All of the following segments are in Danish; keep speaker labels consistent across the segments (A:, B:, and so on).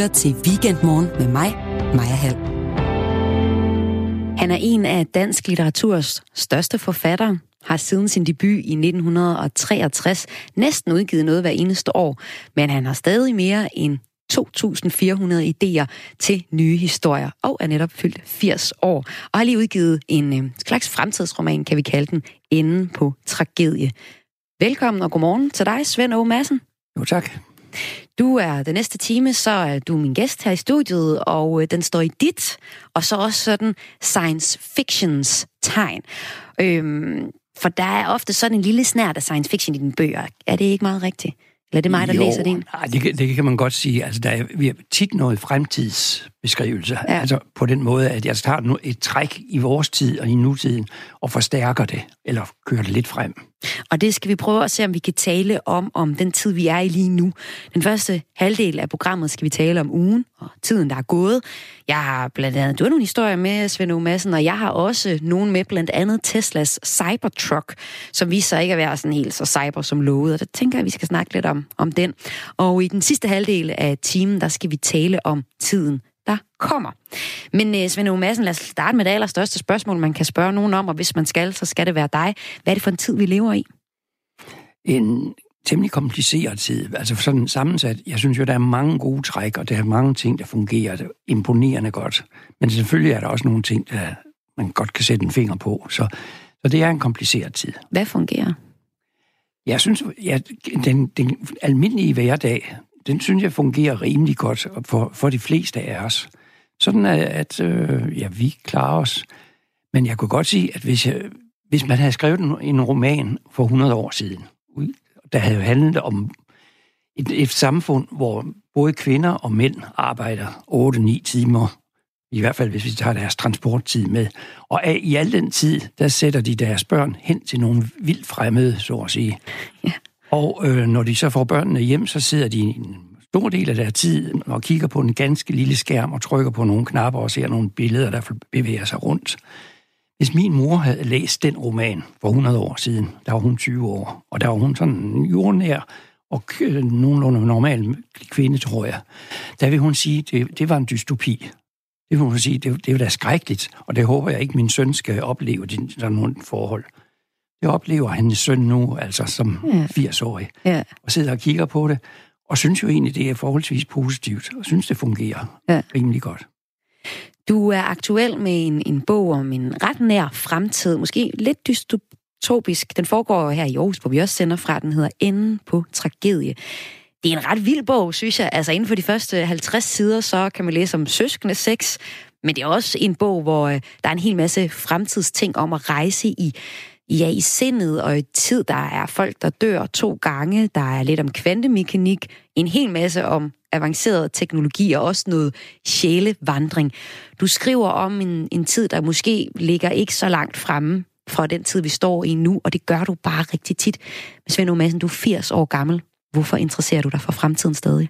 A: lytter til Weekendmorgen med mig, Maja Hall. Han er en af dansk litteraturs største forfattere, har siden sin debut i 1963 næsten udgivet noget hver eneste år, men han har stadig mere end 2.400 idéer til nye historier, og er netop fyldt 80 år, og har lige udgivet en øh, slags fremtidsroman, kan vi kalde den, Enden på tragedie. Velkommen og godmorgen til dig, Svend O. Madsen.
B: Jo, tak.
A: Du er den næste time, så er du min gæst her i studiet, og øh, den står i dit, og så også sådan science fictions tegn. Øhm, for der er ofte sådan en lille snært af science fiction i dine bøger. Er det ikke meget rigtigt? Eller er det mig, der
B: jo,
A: læser det ind?
B: Nej, det, det kan man godt sige. Altså, der er, vi har tit noget fremtidsbeskrivelse. Ja. Altså på den måde, at jeg tager et træk i vores tid og i nutiden og forstærker det, eller kører det lidt frem.
A: Og det skal vi prøve at se, om vi kan tale om, om den tid, vi er i lige nu. Den første halvdel af programmet skal vi tale om ugen og tiden, der er gået. Jeg har blandt andet, du har nogle historier med, Svend Madsen, og jeg har også nogen med, blandt andet Teslas Cybertruck, som viser ikke at være sådan helt så cyber som lovet, og der tænker jeg, at vi skal snakke lidt om, om den. Og i den sidste halvdel af timen, der skal vi tale om tiden, der kommer. Men uh, Svend Madsen, lad os starte med det allerstørste spørgsmål, man kan spørge nogen om, og hvis man skal, så skal det være dig. Hvad er det for en tid, vi lever i?
B: En temmelig kompliceret tid, altså sådan sammensat. Jeg synes jo, der er mange gode træk, og der er mange ting, der fungerer imponerende godt. Men selvfølgelig er der også nogle ting, der man godt kan sætte en finger på. Så, så det er en kompliceret tid.
A: Hvad fungerer?
B: Jeg synes, ja, den, den almindelige hverdag, den synes jeg fungerer rimelig godt for, for de fleste af os. Sådan at, at øh, ja, vi klarer os. Men jeg kunne godt sige, at hvis, jeg, hvis man havde skrevet en, en roman for 100 år siden, der havde handlet om et, et samfund, hvor både kvinder og mænd arbejder 8-9 timer, i hvert fald hvis vi tager deres transporttid med. Og af, i al den tid, der sætter de deres børn hen til nogle vildt fremmede, så at sige. Ja. Og øh, når de så får børnene hjem, så sidder de en stor del af deres tid og kigger på en ganske lille skærm og trykker på nogle knapper og ser nogle billeder, der bevæger sig rundt. Hvis min mor havde læst den roman for 100 år siden, der var hun 20 år, og der var hun sådan jordnær og nogenlunde normal kvinde, tror jeg, der vil hun sige, det, det var en dystopi. Det vil hun sige, det, det var da skrækkeligt, og det håber jeg ikke, min søn skal opleve, sådan nogle forhold. Det oplever hans søn nu, altså som ja. 80-årig, ja. og sidder og kigger på det, og synes jo egentlig, det er forholdsvis positivt, og synes, det fungerer ja. rimelig godt.
A: Du er aktuel med en, en bog om en ret nær fremtid, måske lidt dystopisk. Den foregår her i Aarhus, hvor vi også sender fra. Den hedder Enden på tragedie. Det er en ret vild bog, synes jeg. Altså inden for de første 50 sider, så kan man læse om søskende sex, men det er også en bog, hvor øh, der er en hel masse fremtidsting om at rejse i ja, i sindet og i tid. Der er folk, der dør to gange. Der er lidt om kvantemekanik. En hel masse om avanceret teknologi og også noget sjælevandring. Du skriver om en, en tid, der måske ligger ikke så langt fremme fra den tid, vi står i nu, og det gør du bare rigtig tit. Men Svend Madsen, du er 80 år gammel. Hvorfor interesserer du dig for fremtiden stadig?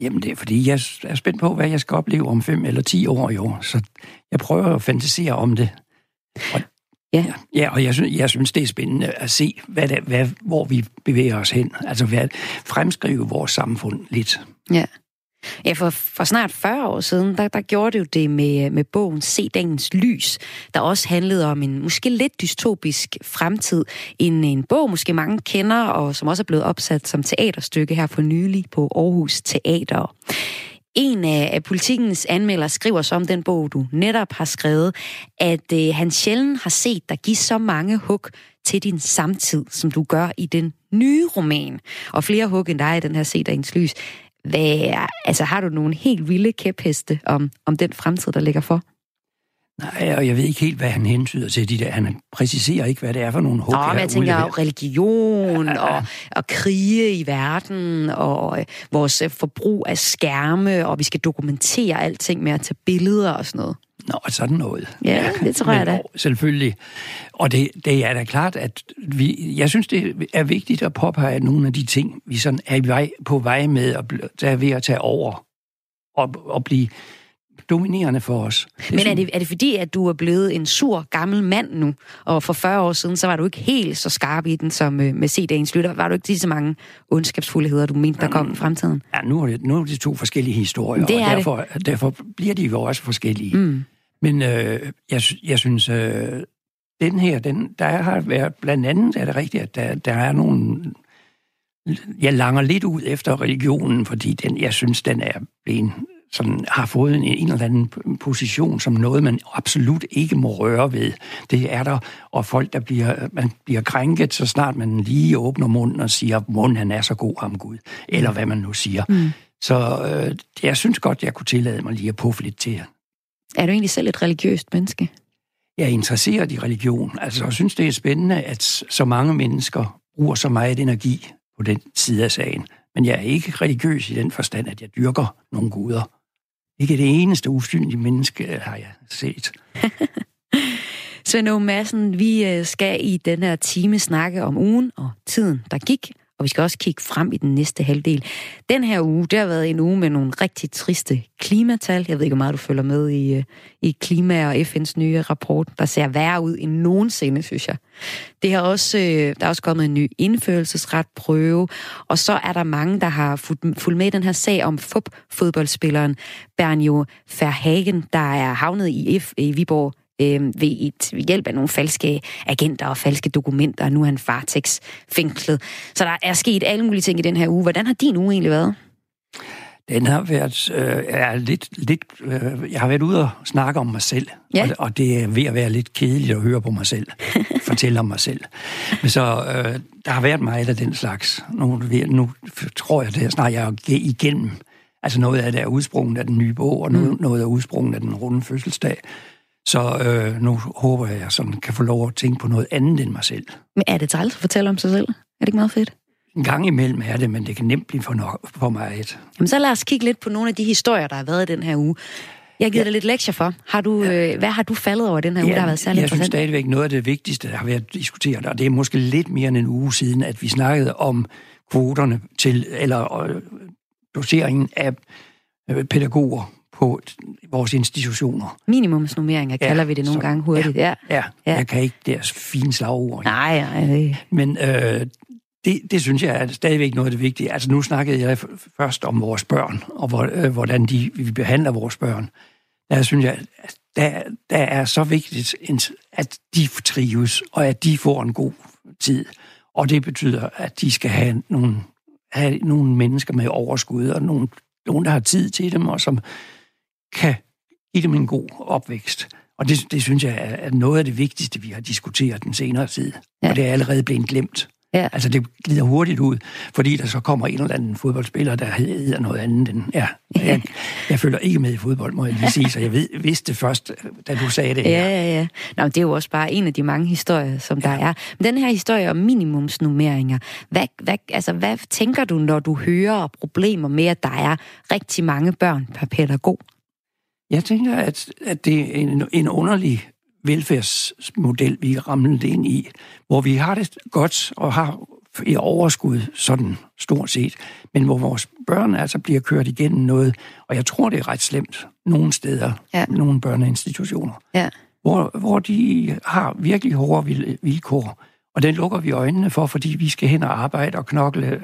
B: Jamen det er fordi, jeg er spændt på, hvad jeg skal opleve om 5 eller 10 år i år. Så jeg prøver at fantasere om det. Og, ja. ja, og jeg synes, jeg synes, det er spændende at se, hvad det, hvad, hvor vi bevæger os hen. Altså hvad, fremskrive vores samfund lidt.
A: Ja. Ja, for, for snart 40 år siden, der, der gjorde det jo det med, med bogen Se dagens lys, der også handlede om en måske lidt dystopisk fremtid. En, en bog, måske mange kender, og som også er blevet opsat som teaterstykke her for nylig på Aarhus Teater. En af politikens anmelder skriver så om den bog, du netop har skrevet, at øh, han sjældent har set dig give så mange hug til din samtid, som du gør i den nye roman. Og flere hug end dig i den her Se dagens lys. Hvad, altså, har du nogle helt vilde kæpheste om, om den fremtid, der ligger for?
B: Nej, og jeg ved ikke helt, hvad han hentyder til. De der. Han præciserer ikke, hvad det er for nogle hug.
A: Nå, men jeg tænker jo religion ja. og, og krige i verden, og øh, vores øh, forbrug af skærme, og vi skal dokumentere alting med at tage billeder og sådan noget.
B: Nå, sådan noget.
A: Ja, det tror jeg da.
B: Selvfølgelig. Og det, det er da klart, at vi, jeg synes, det er vigtigt at påpege nogle af de ting, vi sådan er vej, på vej med, at der er ved at tage over og, og blive dominerende for os.
A: Det Men er det, er det fordi, at du er blevet en sur gammel mand nu, og for 40 år siden, så var du ikke helt så skarp i den som øh, med C-dagens lytter? Var du ikke lige så mange ondskabsfuldheder, du mente, der kom i fremtiden?
B: Ja, nu er det, nu er det to forskellige historier, det er og derfor, det. derfor bliver de jo også forskellige. Mm. Men øh, jeg, jeg synes, øh, den her, den, der har været, blandt andet er det rigtigt, at der, der er nogle jeg langer lidt ud efter religionen, fordi den, jeg synes, den er blevet sådan, har fået en, en eller anden position som noget, man absolut ikke må røre ved. Det er der, og folk, der bliver, man bliver krænket, så snart man lige åbner munden og siger, munden han er så god, ham Gud, eller hvad man nu siger. Mm. Så øh, jeg synes godt, jeg kunne tillade mig lige at puffe lidt til jer.
A: Er du egentlig selv et religiøst menneske?
B: Jeg er interesseret i religion. Altså, jeg synes, det er spændende, at så mange mennesker bruger så meget energi på den side af sagen. Men jeg er ikke religiøs i den forstand, at jeg dyrker nogle guder. Ikke det eneste usynlige menneske øh, har jeg set.
A: Svend Madsen, vi øh, skal i den her time snakke om ugen og tiden, der gik, og vi skal også kigge frem i den næste halvdel. Den her uge, det har været en uge med nogle rigtig triste klimatal. Jeg ved ikke, hvor meget du følger med i, øh, i klima og FN's nye rapport, der ser værre ud end nogensinde, synes jeg. Det har også, øh, der er også kommet en ny indførelsesret prøve, og så er der mange, der har fulgt med i den her sag om fodboldspilleren Bernjo Verhagen, der er havnet i, F, i Viborg øh, ved, et, ved hjælp af nogle falske agenter og falske dokumenter. Nu er han Fartex fængslet. Så der er sket alle mulige ting i den her uge. Hvordan har din uge egentlig været?
B: Den har været øh, er lidt, lidt øh, jeg har været ude og snakke om mig selv, ja. og, og det er ved at være lidt kedeligt at høre på mig selv, fortælle om mig selv. Men så øh, der har været meget af den slags. Nu, nu tror jeg, det er snart jeg er igennem. Altså noget af det er udsprunget af den nye bog, og noget, mm. noget er udsprunget af den runde fødselsdag. Så øh, nu håber jeg, at jeg sådan kan få lov at tænke på noget andet end mig selv.
A: Men er det træls at fortælle om sig selv? Er det ikke meget fedt?
B: En gang imellem er det, men det kan nemt blive for, nok, for mig et.
A: Jamen så lad os kigge lidt på nogle af de historier, der har været i den her uge. Jeg har givet ja. dig lidt lektier for. Har du, ja. øh, hvad har du faldet over den her uge, ja, der har været særligt
B: Jeg synes stadigvæk noget af det vigtigste, der har været diskuteret, og det er måske lidt mere end en uge siden, at vi snakkede om kvoterne til, eller øh, doseringen af øh, pædagoger på vores institutioner.
A: Minimumsnummeringer kalder ja, vi det nogle så, gange hurtigt.
B: Ja, ja, ja, jeg kan ikke deres fine slagord.
A: Nej, nej.
B: Men øh, det, det synes jeg er stadigvæk noget af det vigtige. Altså nu snakkede jeg først om vores børn, og hvor, øh, hvordan de, vi behandler vores børn. Der synes jeg, der, der er så vigtigt, at de trives, og at de får en god tid. Og det betyder, at de skal have nogle, have nogle mennesker med overskud, og nogle, nogen, der har tid til dem, og som kan give dem en god opvækst. Og det, det synes jeg er noget af det vigtigste, vi har diskuteret den senere tid. Ja. Og det er allerede blevet glemt. Ja. Altså, det glider hurtigt ud, fordi der så kommer en eller anden fodboldspiller, der hedder noget andet end... Ja, jeg, jeg følger ikke med i fodbold, må jeg lige sige, så jeg ved, vidste det først, da du sagde det.
A: Ja, ja, ja. Nå, det er jo også bare en af de mange historier, som ja. der er. Men den her historie om minimumsnummeringer, hvad, hvad, altså, hvad tænker du, når du hører problemer med, at der er rigtig mange børn per pædagog?
B: Jeg tænker, at, at det er en, en underlig velfærdsmodel, vi er ramlet ind i, hvor vi har det godt og har i overskud sådan stort set, men hvor vores børn altså bliver kørt igennem noget, og jeg tror, det er ret slemt nogle steder, ja. nogle børneinstitutioner, ja. hvor, hvor de har virkelig hårde vilkår, og den lukker vi øjnene for, fordi vi skal hen og arbejde og knokle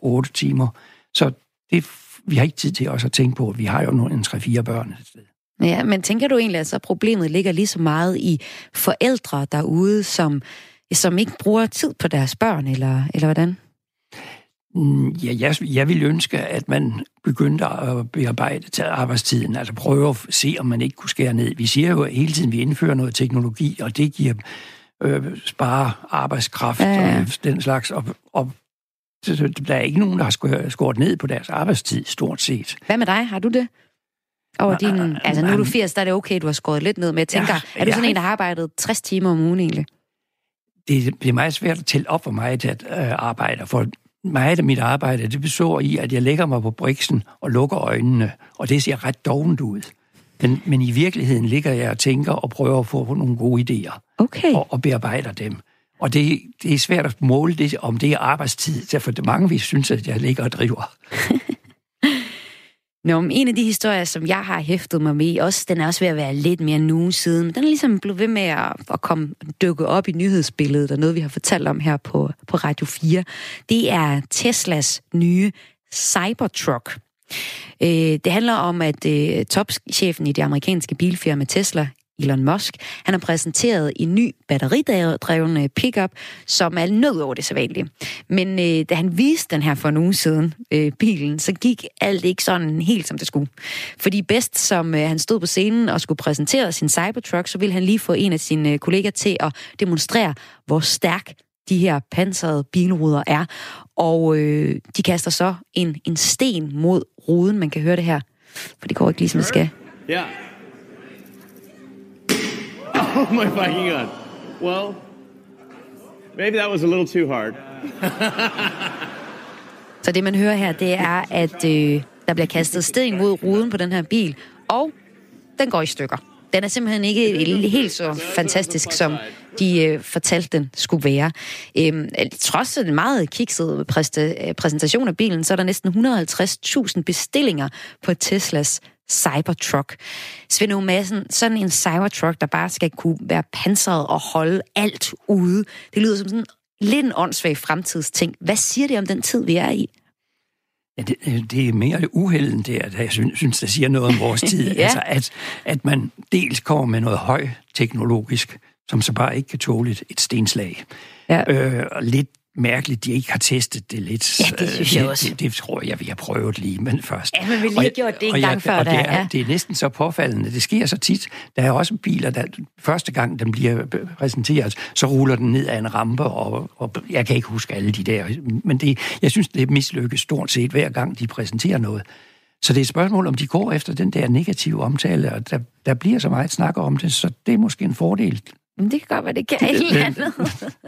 B: otte timer. Så det vi har ikke tid til også at tænke på, at vi har jo nogle en tre-fire børn et sted.
A: Ja, men tænker du egentlig, at så problemet ligger lige så meget i forældre derude, som, som ikke bruger tid på deres børn, eller, eller hvordan?
B: Mm, ja, jeg, jeg vil ønske, at man begyndte at bearbejde til arbejdstiden, altså prøve at se, om man ikke kunne skære ned. Vi siger jo hele tiden, at vi indfører noget teknologi, og det giver øh, spare arbejdskraft ja, ja. og den slags, og, og der er ikke nogen, der har skåret ned på deres arbejdstid, stort set.
A: Hvad med dig? Har du det? Over din, altså nu er du 80, der er det okay, du har skåret lidt ned, men jeg tænker, ja, er du sådan ja. en, der har arbejdet 60 timer om ugen egentlig?
B: Det bliver meget svært at tælle op for mig til at øh, arbejde, for meget af mit arbejde, det består i, at jeg lægger mig på briksen og lukker øjnene, og det ser ret dovent ud. Men, men i virkeligheden ligger jeg og tænker og prøver at få nogle gode idéer.
A: Okay.
B: Og, og bearbejder dem. Og det, det er svært at måle det, om det er arbejdstid, for det mange vi synes, at jeg ligger og driver.
A: Nå, men en af de historier, som jeg har hæftet mig med, også, den er også ved at være lidt mere nu siden, men den er ligesom blevet ved med at, at komme, dukke op i nyhedsbilledet, og noget, vi har fortalt om her på, på Radio 4. Det er Teslas nye Cybertruck. Øh, det handler om, at øh, topchefen i det amerikanske bilfirma Tesla, Elon Musk. Han har præsenteret en ny batteridrevne pickup, som er noget over det sædvanlige. Men øh, da han viste den her for en uge siden, øh, bilen, så gik alt ikke sådan helt som det skulle. Fordi bedst som øh, han stod på scenen og skulle præsentere sin Cybertruck, så ville han lige få en af sine øh, kolleger til at demonstrere, hvor stærk de her pansrede bilruder er. Og øh, de kaster så en, en sten mod ruden. Man kan høre det her, for det går ikke lige som det skal.
C: Ja. Yeah. Oh my fucking god. Well, maybe that was a little too hard.
A: Så det man hører her, det er, at øh, der bliver kastet sten mod ruden på den her bil, og den går i stykker. Den er simpelthen ikke helt så fantastisk, som de øh, fortalte den skulle være. Øhm, trods en meget kikset præsta- præsentation af bilen, så er der næsten 150.000 bestillinger på Teslas Cybertruck. Svend Madsen, sådan en Cybertruck, der bare skal kunne være pansret og holde alt ude, det lyder som sådan lidt en åndssvag fremtidsting. Hvad siger det om den tid, vi er i?
B: Ja, det, det er mere uhelden der, at jeg synes, det siger noget om vores tid. ja. Altså, at, at man dels kommer med noget højteknologisk, som så bare ikke kan tåle et, et stenslag. Ja. Øh, og lidt mærkeligt, de ikke har testet det lidt.
A: Ja, det synes jeg også.
B: Det, det, tror jeg, vi har prøvet lige, men først.
A: Ja, men vi lige gjort det en gang jeg, før.
B: Og
A: det, er,
B: ja. det er næsten så påfaldende. Det sker så tit. Der er også biler, der første gang den bliver præsenteret, så ruller den ned af en rampe, og, og jeg kan ikke huske alle de der. Men det, jeg synes, det er mislykket stort set hver gang, de præsenterer noget. Så det er et spørgsmål, om de går efter den der negative omtale, og der, der bliver så meget snak om det, så det er måske en fordel
A: det kan godt være, det kan eller andet.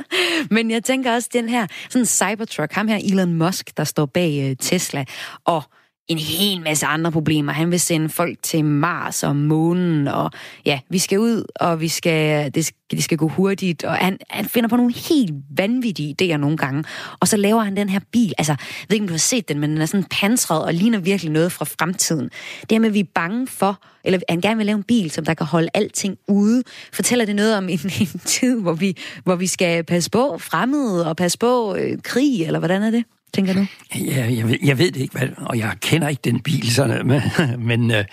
A: Men jeg tænker også, den her sådan Cybertruck, ham her Elon Musk, der står bag uh, Tesla, og en hel masse andre problemer. Han vil sende folk til Mars og månen, og ja, vi skal ud, og vi skal, det, skal, det skal gå hurtigt, og han, han finder på nogle helt vanvittige idéer nogle gange. Og så laver han den her bil, altså, jeg ved ikke, om du har set den, men den er sådan pansret og ligner virkelig noget fra fremtiden. Det her med, at vi er bange for, eller han gerne vil lave en bil, som der kan holde alting ude. Fortæller det noget om en, en tid, hvor vi, hvor vi skal passe på fremmede og passe på øh, krig, eller hvordan er det? Tænker du?
B: Ja, jeg ved, jeg ved det ikke, hvad, og jeg kender ikke den bil, sådan, men, men øh,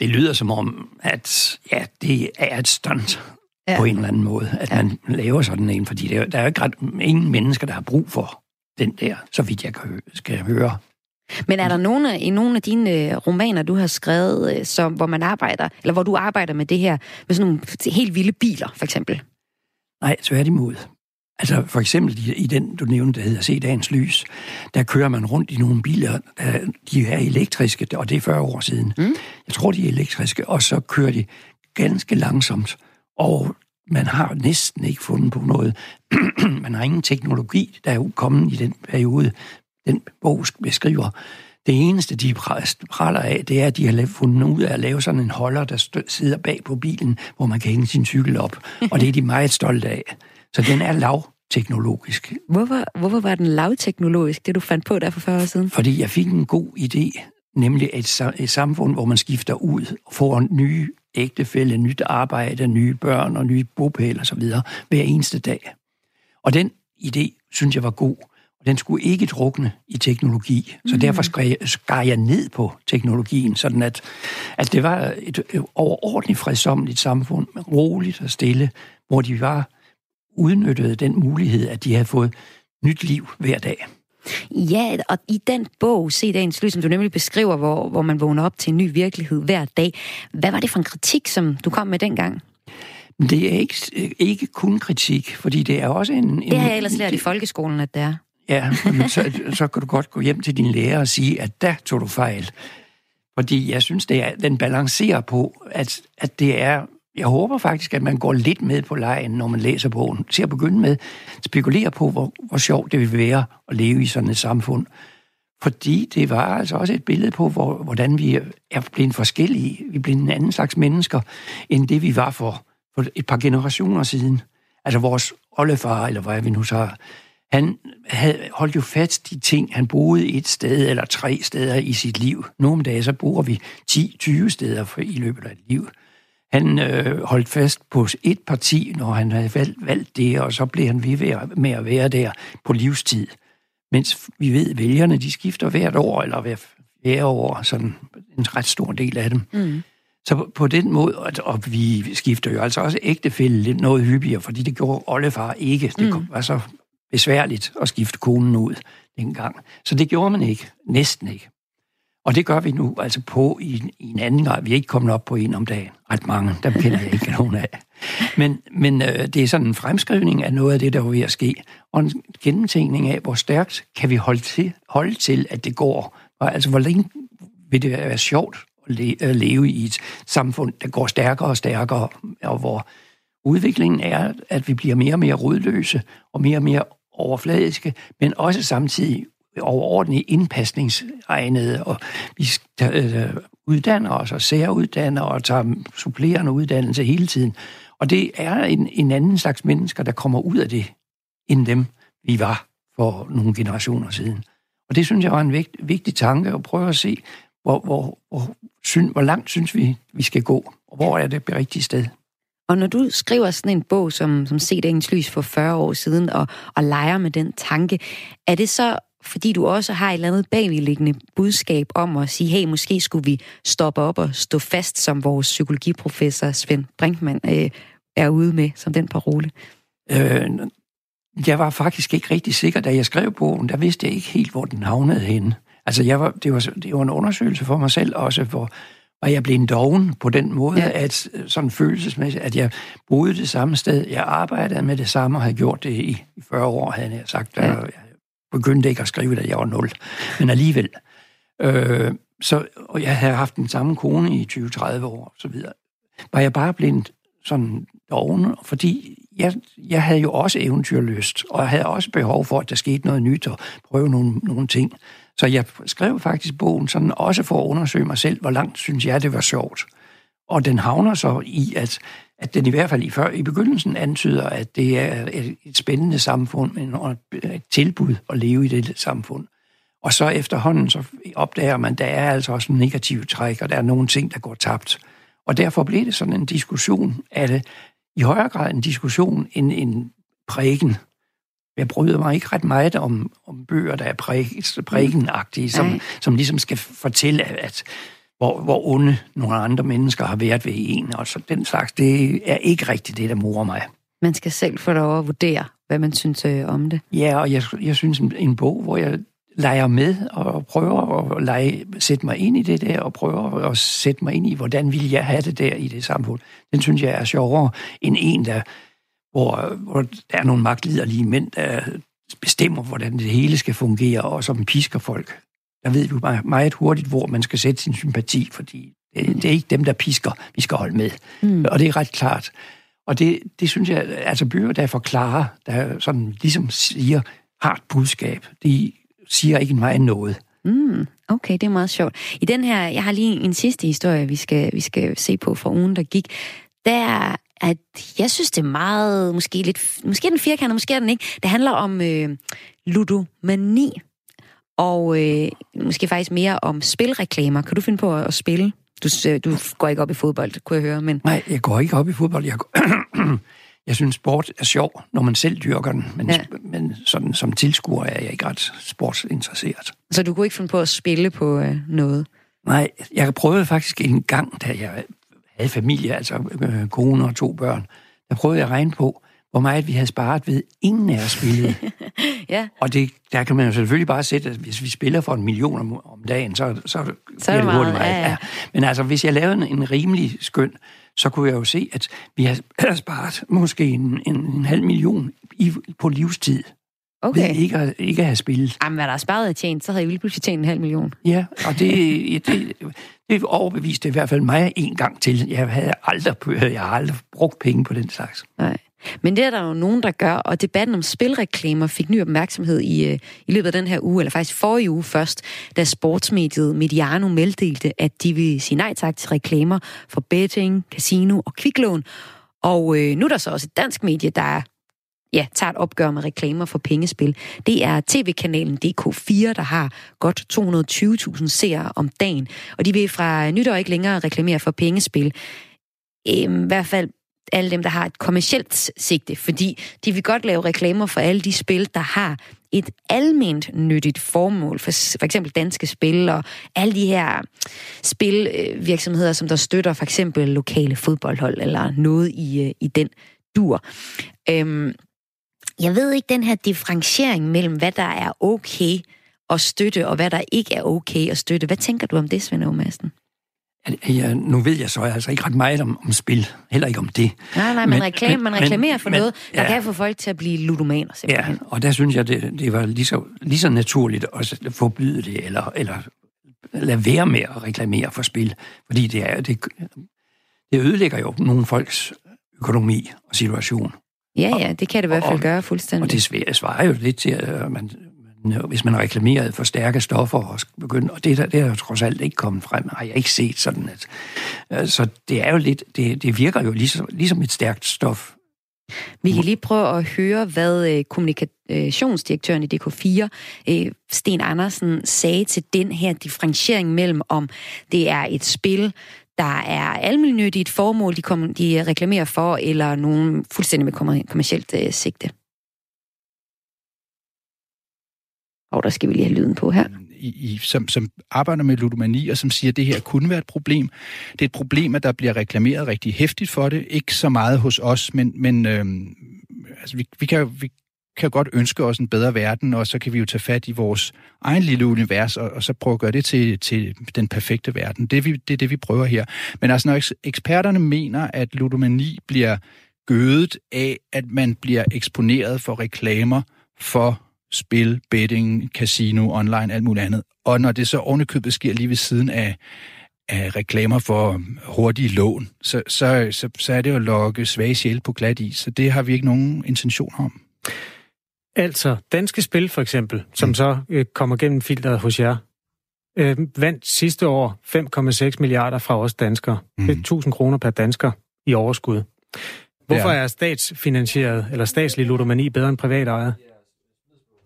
B: det lyder som om, at ja, det er et stunt ja. på en eller anden måde, at ja. man laver sådan en, fordi der, der er jo ikke ret, ingen mennesker, der har brug for den der, så vidt jeg kan, skal høre.
A: Men er der nogle, i nogle af dine øh, romaner, du har skrevet, øh, som, hvor man arbejder, eller hvor du arbejder med det her, med sådan nogle helt vilde biler, for eksempel?
B: Nej, så er det imod. Altså for eksempel i, i den, du nævnte, der hedder Se Dagens Lys, der kører man rundt i nogle biler, der, de er elektriske, og det er 40 år siden. Mm. Jeg tror, de er elektriske, og så kører de ganske langsomt, og man har næsten ikke fundet på noget. man har ingen teknologi, der er kommet i den periode, den bog beskriver. Det eneste, de praler af, det er, at de har fundet ud af at lave sådan en holder, der sidder bag på bilen, hvor man kan hænge sin cykel op. Og det er de meget stolte af. Så den er lavteknologisk.
A: Hvorfor, hvorfor var den lavteknologisk, det du fandt på der for 40 år siden?
B: Fordi jeg fik en god idé, nemlig et, et samfund, hvor man skifter ud og får nye ægtefælde, nyt arbejde, nye børn og nye bopæl og så videre hver eneste dag. Og den idé, synes jeg var god, og den skulle ikke drukne i teknologi. Så mm. derfor skar jeg ned på teknologien, sådan at, at det var et overordentligt fredsomligt samfund, roligt og stille, hvor de var udnyttede den mulighed, at de havde fået nyt liv hver dag.
A: Ja, og i den bog, Se dagens lys, som du nemlig beskriver, hvor, hvor man vågner op til en ny virkelighed hver dag, hvad var det for en kritik, som du kom med dengang?
B: Det er ikke, ikke kun kritik, fordi det er også en... en
A: det har jeg ellers lært i folkeskolen, at det er.
B: Ja, så, så kan du godt gå hjem til din lærer og sige, at der tog du fejl. Fordi jeg synes, det er, den balancerer på, at, at det er jeg håber faktisk, at man går lidt med på lejen, når man læser bogen. Til at begynde med spekulere på, hvor, hvor sjovt det vil være at leve i sådan et samfund. Fordi det var altså også et billede på, hvor, hvordan vi er blevet forskellige. Vi er blevet en anden slags mennesker, end det vi var for, for et par generationer siden. Altså vores oldefar, eller hvad vi nu så Han havde holdt jo fast i ting. Han boede et sted eller tre steder i sit liv. Nogle dage så bor vi 10-20 steder for, i løbet af et liv. Han øh, holdt fast på et parti, når han havde valgt, valgt det, og så blev han ved med at være der på livstid. Mens vi ved, at vælgerne de skifter hvert år, eller hver fjerde år, sådan en ret stor del af dem. Mm. Så på, på den måde, og vi skifter jo altså også ægtefælde lidt noget hyppigere, fordi det gjorde oldefar ikke. Det mm. var så besværligt at skifte konen ud dengang. Så det gjorde man ikke. Næsten ikke. Og det gør vi nu altså på i, i en anden grad. Vi er ikke kommet op på en om dagen. Ret mange, dem kender jeg ikke nogen af. Men, men øh, det er sådan en fremskrivning af noget af det, der er ved at ske. Og en gennemtænkning af, hvor stærkt kan vi holde til, holde til at det går. Og altså, hvor længe vil det være sjovt at leve i et samfund, der går stærkere og stærkere, og hvor udviklingen er, at vi bliver mere og mere rodløse og mere og mere overfladiske, men også samtidig overordentligt indpasningsegnede, og vi øh, uddanner os og særuddanner og tager supplerende uddannelse hele tiden. Og det er en, en anden slags mennesker, der kommer ud af det, end dem, vi var for nogle generationer siden. Og det synes jeg var en vigt, vigtig tanke at prøve at se, hvor, hvor, hvor, syn, hvor langt synes vi, vi skal gå, og hvor er det rigtige sted.
A: Og når du skriver sådan en bog, som, som set dagens lys for 40 år siden, og, og leger med den tanke, er det så fordi du også har et eller andet bagvedliggende budskab om at sige, hey, måske skulle vi stoppe op og stå fast, som vores psykologiprofessor Svend Brinkmann øh, er ude med, som den parole? Øh,
B: jeg var faktisk ikke rigtig sikker, da jeg skrev bogen, der vidste jeg ikke helt, hvor den havnede henne. Altså, jeg var, det, var, det var en undersøgelse for mig selv også, hvor, var jeg blev en doven på den måde, ja. at sådan følelsesmæssigt, at jeg boede det samme sted, jeg arbejdede med det samme og havde gjort det i, i 40 år, havde jeg sagt. Ja. Jeg begyndte ikke at skrive, da jeg var 0, men alligevel. Øh, så, og jeg havde haft den samme kone i 20-30 år, og så videre. Var jeg bare blevet sådan doven, fordi jeg, jeg havde jo også eventyrlyst, og jeg havde også behov for, at der skete noget nyt og prøve nogle, nogle ting. Så jeg skrev faktisk bogen sådan også for at undersøge mig selv, hvor langt synes jeg, det var sjovt. Og den havner så i, at, at den i hvert fald i, før, i begyndelsen antyder, at det er et, et spændende samfund, men et tilbud at leve i det samfund. Og så efterhånden så opdager man, at der er altså også negative træk, og der er nogle ting, der går tabt. Og derfor blev det sådan en diskussion af det, i højere grad en diskussion end en prægen jeg bryder mig ikke ret meget om, om bøger, der er prægenagtige, som, mm. som ligesom skal fortælle, at hvor, hvor onde nogle andre mennesker har været ved en. Og så den slags, det er ikke rigtigt det, der morer mig.
A: Man skal selv få lov at vurdere, hvad man synes øh, om det.
B: Ja, og jeg, jeg synes, en bog, hvor jeg leger med og prøver at lege, sætte mig ind i det der, og prøver at sætte mig ind i, hvordan vil jeg have det der i det samfund. Den synes jeg er sjovere end en, der hvor, hvor der er nogle magtliderlige mænd, der bestemmer, hvordan det hele skal fungere, og som pisker folk. Der ved vi meget hurtigt, hvor man skal sætte sin sympati, fordi det, det er ikke dem, der pisker, vi skal holde med. Mm. Og det er ret klart. Og det, det synes jeg, altså bøger, der forklarer, der sådan ligesom siger, har et budskab, de siger ikke meget noget.
A: Mm, okay, det er meget sjovt. I den her, jeg har lige en sidste historie, vi skal, vi skal se på fra ugen, der gik. Der at jeg synes, det er meget, måske lidt, måske er den firkantet, måske er den ikke. Det handler om øh, ludomani, og øh, måske faktisk mere om spilreklamer. Kan du finde på at spille? Du, øh, du går ikke op i fodbold, kunne jeg høre. Men...
B: Nej, jeg går ikke op i fodbold. Jeg, går... jeg synes, sport er sjov, når man selv dyrker den, men, ja. men sådan, som tilskuer er jeg ikke ret sportsinteresseret.
A: Så du kunne ikke finde på at spille på øh, noget?
B: Nej, jeg prøvede faktisk en gang, da jeg havde familie, altså øh, kone og to børn, der prøvede jeg at regne på, hvor meget vi havde sparet ved ingen af os spillede. ja. Og det, der kan man jo selvfølgelig bare sætte, at hvis vi spiller for en million om, om dagen, så, så, så er det hurtigt meget. Ja, ja. Ja. Men altså, hvis jeg lavede en, en rimelig skøn, så kunne jeg jo se, at vi har sparet måske en, en, en halv million i, på livstid. Okay. Ved ikke at, ikke at have spillet.
A: Jamen, hvad der er sparet af tjent, så havde jeg lige pludselig tjent en halv million.
B: Ja, og det, det, det overbeviste i hvert fald mig en gang til. Jeg havde aldrig, jeg har aldrig brugt penge på den slags.
A: Nej. Men det er der jo nogen, der gør, og debatten om spilreklamer fik ny opmærksomhed i, øh, i løbet af den her uge, eller faktisk forrige uge først, da sportsmediet Mediano meddelte, at de vil sige nej tak til reklamer for betting, casino og kviklån. Og øh, nu er der så også et dansk medie, der ja, tager et opgør med reklamer for pengespil. Det er tv-kanalen DK4, der har godt 220.000 seere om dagen, og de vil fra nytår ikke længere reklamere for pengespil. Øhm, I hvert fald alle dem, der har et kommersielt sigte, fordi de vil godt lave reklamer for alle de spil, der har et alment nyttigt formål, for, for eksempel danske spil og alle de her øh, spilvirksomheder, som der støtter for eksempel lokale fodboldhold eller noget i, øh, i den dur. Øhm, jeg ved ikke den her differentiering mellem, hvad der er okay at støtte, og hvad der ikke er okay at støtte. Hvad tænker du om det, Svend Madsen?
B: Ja, nu ved jeg så altså ikke ret meget om, om spil, heller ikke om det.
A: Nej, nej, man, reklam, man reklamerer men, for men, noget, der ja, kan få folk til at blive ludomaner, simpelthen.
B: Ja, og der synes jeg, det, det var lige så, lige så naturligt at forbyde det, eller, eller lade være med at reklamere for spil, fordi det, er, det, det ødelægger jo nogle folks økonomi og situation.
A: Ja, ja, det kan det i hvert fald og, gøre fuldstændig.
B: Og det svarer jo lidt til, at man, hvis man reklamerede for stærke stoffer og begyndte, og det, der, det er jo trods alt ikke kommet frem, har jeg ikke set sådan, at, øh, så det er jo lidt, det, det virker jo ligesom, ligesom et stærkt stof.
A: Vi kan lige prøve at høre, hvad øh, kommunikationsdirektøren i DK4, øh, Sten Andersen, sagde til den her differentiering mellem, om det er et spil, der er almindeligt formål, de, kom, de reklamerer for, eller nogen fuldstændig med kommersielt øh, sigte. Og der skal vi lige have lyden på her.
D: I, i, som, som arbejder med ludomani, og som siger, at det her kunne være et problem. Det er et problem, at der bliver reklameret rigtig hæftigt for det. Ikke så meget hos os, men, men øh, altså, vi, vi, kan, vi kan godt ønske os en bedre verden, og så kan vi jo tage fat i vores egen lille univers, og, og så prøve at gøre det til, til den perfekte verden. Det, vi, det er det, vi prøver her. Men altså, når eksperterne mener, at ludomani bliver gødet af, at man bliver eksponeret for reklamer for spil, betting, casino, online, alt muligt andet. Og når det så ovenikøbet sker lige ved siden af, af reklamer for hurtige lån, så, så, så, så er det jo at lokke svage sjæl på glat is, så det har vi ikke nogen intention om.
E: Altså, danske spil for eksempel, som mm. så øh, kommer gennem filteret hos jer, øh, vandt sidste år 5,6 milliarder fra os danskere. Mm. Det er 1000 kroner per dansker i overskud. Hvorfor ja. er statsfinansieret eller statslig ludomani bedre end privat ejet?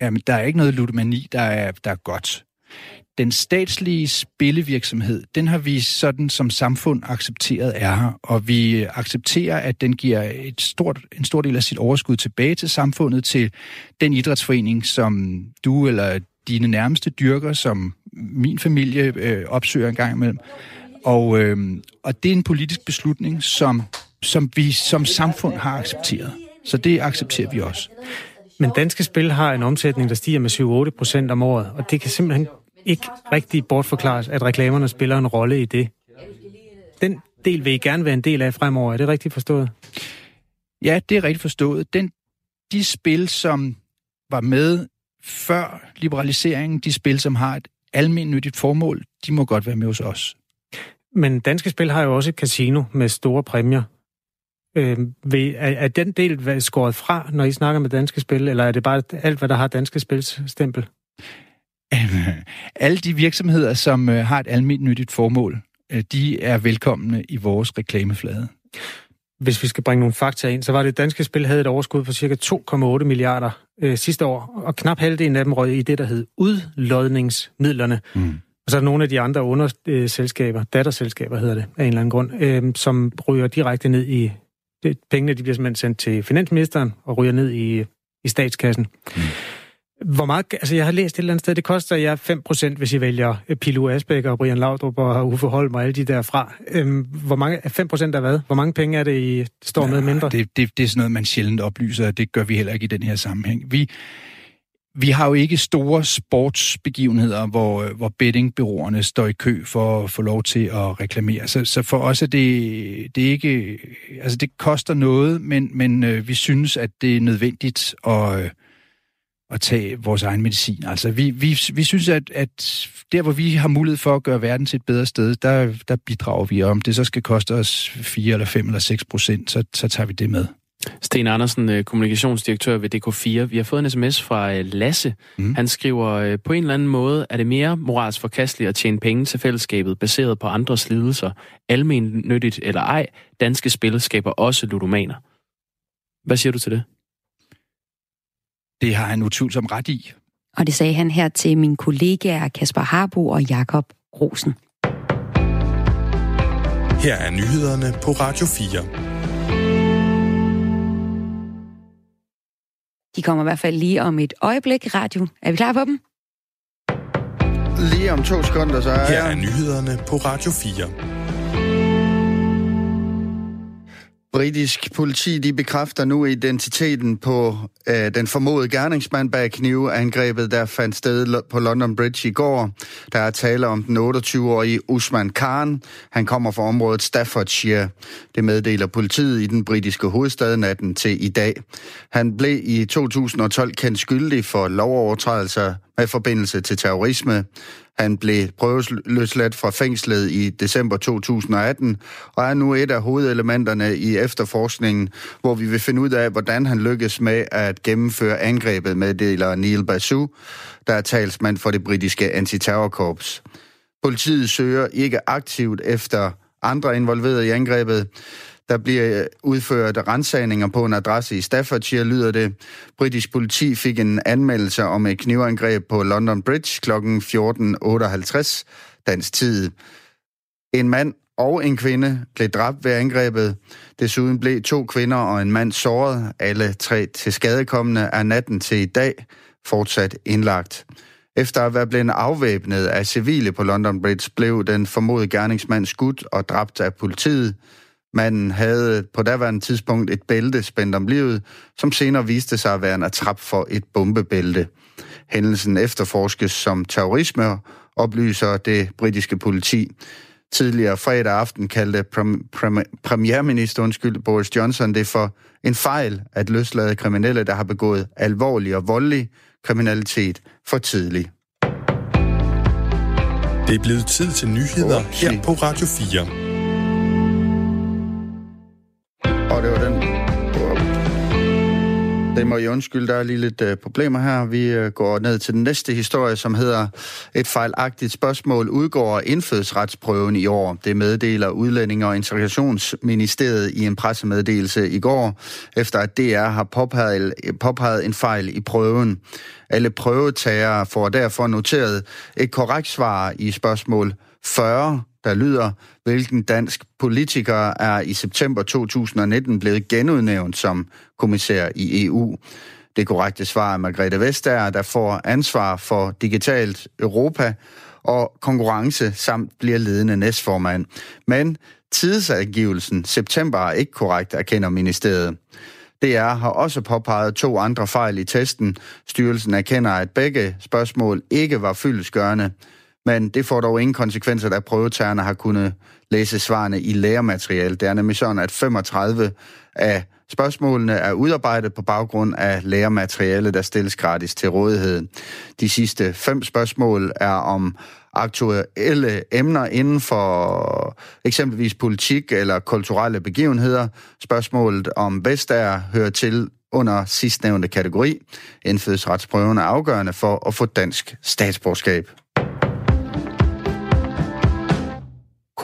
D: Jamen, der er ikke noget ludomani, der er, der er godt. Den statslige spillevirksomhed, den har vi sådan som samfund accepteret er her, og vi accepterer, at den giver et stort, en stor del af sit overskud tilbage til samfundet, til den idrætsforening, som du eller dine nærmeste dyrker, som min familie øh, opsøger en gang imellem. Og, øh, og det er en politisk beslutning, som, som vi som samfund har accepteret. Så det accepterer vi også.
E: Men danske spil har en omsætning, der stiger med 7-8 procent om året, og det kan simpelthen ikke rigtig bortforklares, at reklamerne spiller en rolle i det. Den del vil I gerne være en del af fremover, er det rigtigt forstået?
D: Ja, det er rigtigt forstået. Den, de spil, som var med før liberaliseringen, de spil, som har et almindeligt formål, de må godt være med hos os.
E: Men danske spil har jo også et casino med store præmier. Øh, er, er den del skåret fra, når I snakker med danske spil, eller er det bare alt, hvad der har danske spils stempel?
D: Alle de virksomheder, som øh, har et almindeligt formål, øh, de er velkomne i vores reklameflade.
E: Hvis vi skal bringe nogle fakta ind, så var det danske spil havde et overskud på cirka 2,8 milliarder øh, sidste år, og knap halvdelen af dem røg i det, der hed udlodningsmidlerne. Mm. Og så er der nogle af de andre underselskaber, datterselskaber hedder det, af en eller anden grund, øh, som ryger direkte ned i det, pengene de bliver simpelthen sendt til finansministeren og ryger ned i, i statskassen. Mm. Hvor meget, altså jeg har læst et eller andet sted, det koster jer 5%, hvis I vælger Pilu Asbæk og Brian Laudrup og Uffe Holm og alle de der fra. Øhm, hvor mange, 5% er hvad? Hvor mange penge er det, I står ja, med mindre?
D: Det, det, det er sådan noget, man sjældent oplyser, og det gør vi heller ikke i den her sammenhæng. Vi, vi har jo ikke store sportsbegivenheder, hvor, øh, hvor bettingbyråerne står i kø for at få lov til at reklamere. Så, så for os er det, det er ikke... Altså, det koster noget, men, men øh, vi synes, at det er nødvendigt at, øh, at tage vores egen medicin. Altså, vi, vi, vi synes, at, at der, hvor vi har mulighed for at gøre verden til et bedre sted, der, der bidrager vi. om det så skal koste os 4 eller 5 eller 6 procent, så, så tager vi det med.
F: Sten Andersen, øh, kommunikationsdirektør ved DK4. Vi har fået en sms fra øh, Lasse. Mm. Han skriver, øh, på en eller anden måde er det mere moralsk forkasteligt at tjene penge til fællesskabet baseret på andres lidelser. Almen nyttigt eller ej, danske spil skaber også ludomaner. Hvad siger du til det?
D: Det har han utvivlsomt ret i.
A: Og det sagde han her til min kollegaer Kasper Harbo og Jakob Rosen.
G: Her er nyhederne på Radio 4.
A: De kommer i hvert fald lige om et øjeblik. Radio, er vi klar på dem?
H: Lige om to sekunder, så er
G: Her er nyhederne på Radio 4.
H: Britisk politi de bekræfter nu identiteten på øh, den formodede gerningsmand bag kniveangrebet, der fandt sted på London Bridge i går. Der er tale om den 28-årige Usman Khan. Han kommer fra området Staffordshire. Det meddeler politiet i den britiske hovedstad natten til i dag. Han blev i 2012 kendt skyldig for lovovertrædelser med forbindelse til terrorisme. Han blev prøveløsladt fra fængslet i december 2018, og er nu et af hovedelementerne i efterforskningen, hvor vi vil finde ud af, hvordan han lykkes med at gennemføre angrebet, meddeler Neil Basu, der er talsmand for det britiske antiterrorkorps. Politiet søger ikke aktivt efter andre involverede i angrebet. Der bliver øh, udført rensagninger på en adresse i Staffordshire, lyder det. Britisk politi fik en anmeldelse om et knivangreb på London Bridge kl. 14.58 dansk tid. En mand og en kvinde blev dræbt ved angrebet. Desuden blev to kvinder og en mand såret. Alle tre til skadekommende er natten til i dag fortsat indlagt. Efter at være blevet afvæbnet af civile på London Bridge, blev den formodede gerningsmand skudt og dræbt af politiet. Manden havde på daværende tidspunkt et bælte spændt om livet, som senere viste sig at være en attrap for et bombebælte. Hændelsen efterforskes som terrorisme, oplyser det britiske politi. Tidligere fredag aften kaldte prem- prem- premierminister undskyld, Boris Johnson det for en fejl at løslade kriminelle, der har begået alvorlig og voldelig kriminalitet for tidligt.
G: Det er blevet tid til nyheder her på Radio 4.
H: det var den... Det må I undskylde, der er lige lidt øh, problemer her. Vi øh, går ned til den næste historie, som hedder Et fejlagtigt spørgsmål udgår indfødsretsprøven i år. Det meddeler Udlænding- og Integrationsministeriet i en pressemeddelelse i går, efter at DR har påpeget, påpeget en fejl i prøven. Alle prøvetagere får derfor noteret et korrekt svar i spørgsmål 40 der lyder, hvilken dansk politiker er i september 2019 blevet genudnævnt som kommissær i EU. Det korrekte svar er Margrethe Vestager, der får ansvar for digitalt Europa og konkurrence samt bliver ledende næstformand. Men tidsangivelsen september er ikke korrekt, erkender ministeriet. DR har også påpeget to andre fejl i testen. Styrelsen erkender, at begge spørgsmål ikke var fyldesgørende. Men det får dog ingen konsekvenser, da prøvetagerne har kunnet læse svarene i læremateriale. Det er nemlig sådan, at 35 af spørgsmålene er udarbejdet på baggrund af læremateriale, der stilles gratis til rådighed. De sidste fem spørgsmål er om aktuelle emner inden for eksempelvis politik eller kulturelle begivenheder. Spørgsmålet om Vestager hører til under sidstnævnte kategori. Indfødsretsprøven er afgørende for at få dansk statsborgerskab.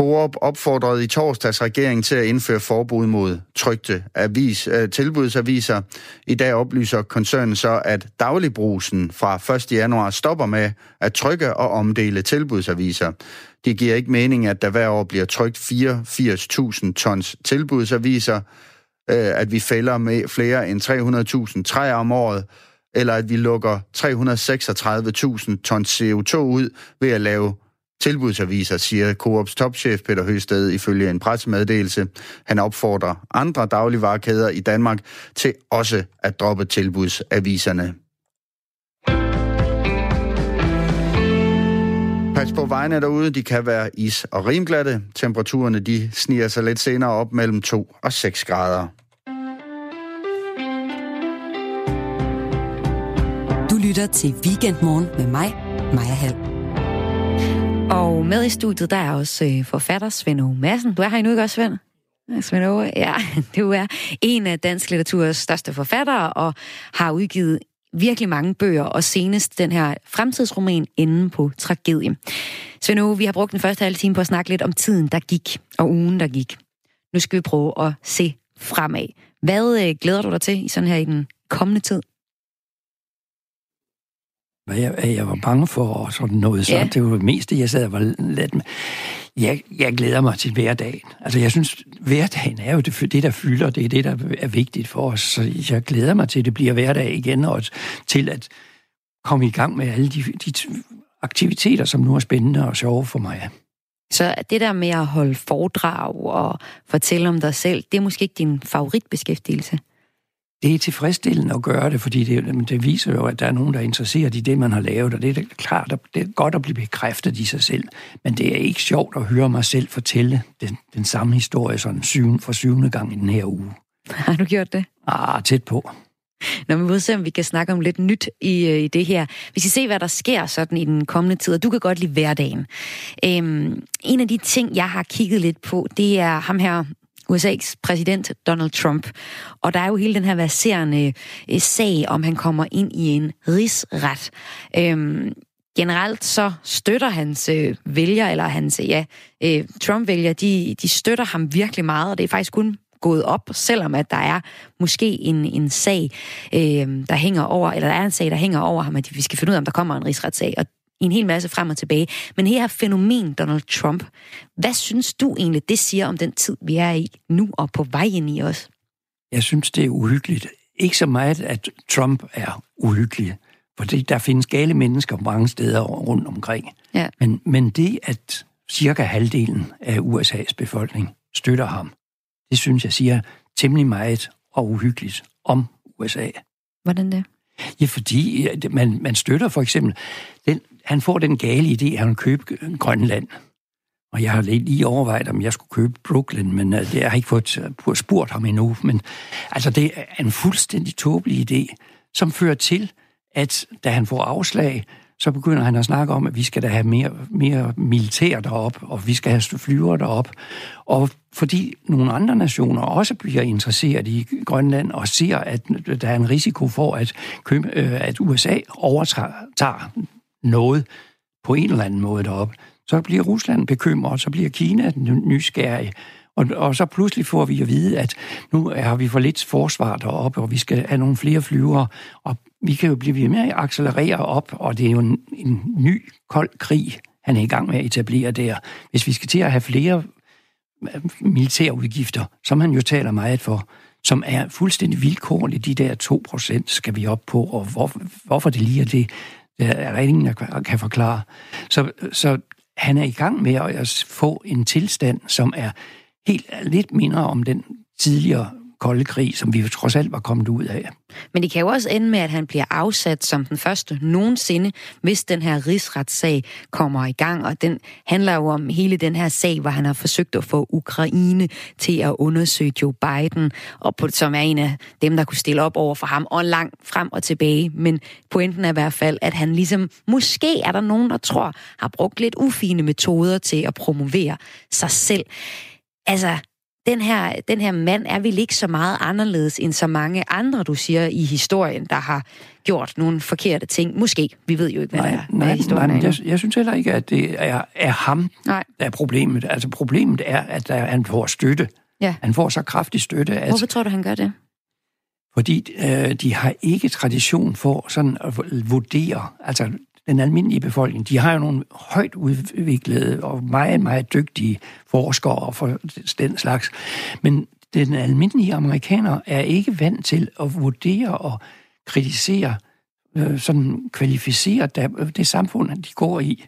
H: Coop opfordrede i torsdags regeringen til at indføre forbud mod trygte avis, øh, tilbudsaviser. I dag oplyser koncernen så, at dagligbrusen fra 1. januar stopper med at trykke og omdele tilbudsaviser. Det giver ikke mening, at der hver år bliver trykt 84.000 tons tilbudsaviser, øh, at vi fælder med flere end 300.000 træer om året, eller at vi lukker 336.000 tons CO2 ud ved at lave tilbudsaviser, siger Coops topchef Peter Høsted ifølge en pressemeddelelse. Han opfordrer andre dagligvarekæder i Danmark til også at droppe tilbudsaviserne. Pas på vejene derude, de kan være is- og rimglatte. Temperaturerne de sniger sig lidt senere op mellem 2 og 6 grader.
I: Du lytter til Weekendmorgen med mig, Maja Halm.
A: Og med i studiet, der er også øh, forfatter Svend Ove Madsen. Du er her endnu, ikke også, Svend? Svend Ove, ja. Du er en af dansk litteraturs største forfattere og har udgivet virkelig mange bøger, og senest den her fremtidsroman Inden på tragedie. Svend Ove, vi har brugt den første halve time på at snakke lidt om tiden, der gik, og ugen, der gik. Nu skal vi prøve at se fremad. Hvad øh, glæder du dig til i sådan her i den kommende tid?
B: Jeg, jeg var bange for og sådan noget. Så
A: Ja.
B: det var det meste, jeg sad og var let med. Jeg, jeg glæder mig til hverdagen. Altså, jeg synes, hverdagen er jo det, det, der fylder. Det er det, der er vigtigt for os. Så jeg glæder mig til, at det bliver hverdag igen, og til at komme i gang med alle de, de aktiviteter, som nu er spændende og sjove for mig.
A: Så det der med at holde foredrag og fortælle om dig selv, det er måske ikke din favoritbeskæftigelse.
B: Det er tilfredsstillende at gøre det, fordi det, det viser jo, at der er nogen, der er interesseret i det, man har lavet, og det er klart, at det er godt at blive bekræftet i sig selv. Men det er ikke sjovt at høre mig selv fortælle den, den samme historie sådan syvende, for syvende gang i den her uge.
A: Har du gjort det?
B: Ah, tæt på.
A: Når vi vil se, om vi kan snakke om lidt nyt i, øh, i det her. Vi skal se, hvad der sker sådan i den kommende tid, og du kan godt lide hverdagen. Øhm, en af de ting, jeg har kigget lidt på, det er ham her, USA's præsident Donald Trump. Og der er jo hele den her verserende øh, sag, om han kommer ind i en rigsret. Øhm, generelt så støtter hans øh, vælger, eller hans, ja, øh, Trump-vælger, de, de støtter ham virkelig meget, og det er faktisk kun gået op, selvom at der er måske en, en sag, øh, der hænger over, eller der er en sag, der hænger over ham, at vi skal finde ud af, om der kommer en rigsretssag, og en hel masse frem og tilbage. Men her fænomen Donald Trump, hvad synes du egentlig, det siger om den tid, vi er i nu og på vej ind i os?
B: Jeg synes, det er uhyggeligt. Ikke så meget, at Trump er uhyggelig, for det, der findes gale mennesker mange steder rundt omkring.
A: Ja.
B: Men, men det, at cirka halvdelen af USA's befolkning støtter ham, det synes jeg siger temmelig meget og uhyggeligt om USA.
A: Hvordan det?
B: Ja, fordi man, man støtter for eksempel, den, han får den gale idé, at han vil købe Grønland. Og jeg har lige overvejet, om jeg skulle købe Brooklyn, men øh, det har jeg ikke fået øh, spurgt ham endnu. Men altså, det er en fuldstændig tåbelig idé, som fører til, at da han får afslag, så begynder han at snakke om, at vi skal da have mere, mere militær derop, og vi skal have flyver derop. Og fordi nogle andre nationer også bliver interesseret i Grønland og ser, at der er en risiko for, at, øh, at USA overtager noget på en eller anden måde derop, så bliver Rusland bekymret, så bliver Kina nysgerrig, og, og så pludselig får vi at vide, at nu har vi for lidt forsvar deroppe, og vi skal have nogle flere flyvere, og vi kan jo blive ved med at accelerere op, og det er jo en, en ny kold krig, han er i gang med at etablere der. Hvis vi skal til at have flere øh, militære udgifter, som han jo taler meget for, som er fuldstændig vilkårligt, de der 2 procent skal vi op på, og hvor, hvorfor det lige er det er der ingen, der kan- forklare. Så, så han er i gang med at få en tilstand, som er helt lidt mindre om den tidligere kolde krig, som vi trods alt var kommet ud af.
A: Men det kan jo også ende med, at han bliver afsat som den første nogensinde, hvis den her rigsretssag kommer i gang. Og den handler jo om hele den her sag, hvor han har forsøgt at få Ukraine til at undersøge Joe Biden, og på, som er en af dem, der kunne stille op over for ham, og langt frem og tilbage. Men pointen er i hvert fald, at han ligesom, måske er der nogen, der tror, har brugt lidt ufine metoder til at promovere sig selv. Altså, den her, den her mand er vel ikke så meget anderledes end så mange andre, du siger, i historien, der har gjort nogle forkerte ting. Måske. Vi ved jo ikke, hvad, der, er,
B: nej,
A: historien
B: nej, jeg, jeg synes heller ikke, at det er, er ham,
A: Nej.
B: der er problemet. Altså problemet er, at der, han får støtte.
A: Ja.
B: Han får så kraftig støtte, at
A: Hvorfor tror du, han gør det?
B: fordi øh, de har ikke tradition for sådan at vurdere, altså den almindelige befolkning, de har jo nogle højt udviklede og meget, meget dygtige forskere for den slags, men den almindelige amerikaner er ikke vant til at vurdere og kritisere, øh, sådan kvalificere det, det samfund, de går i.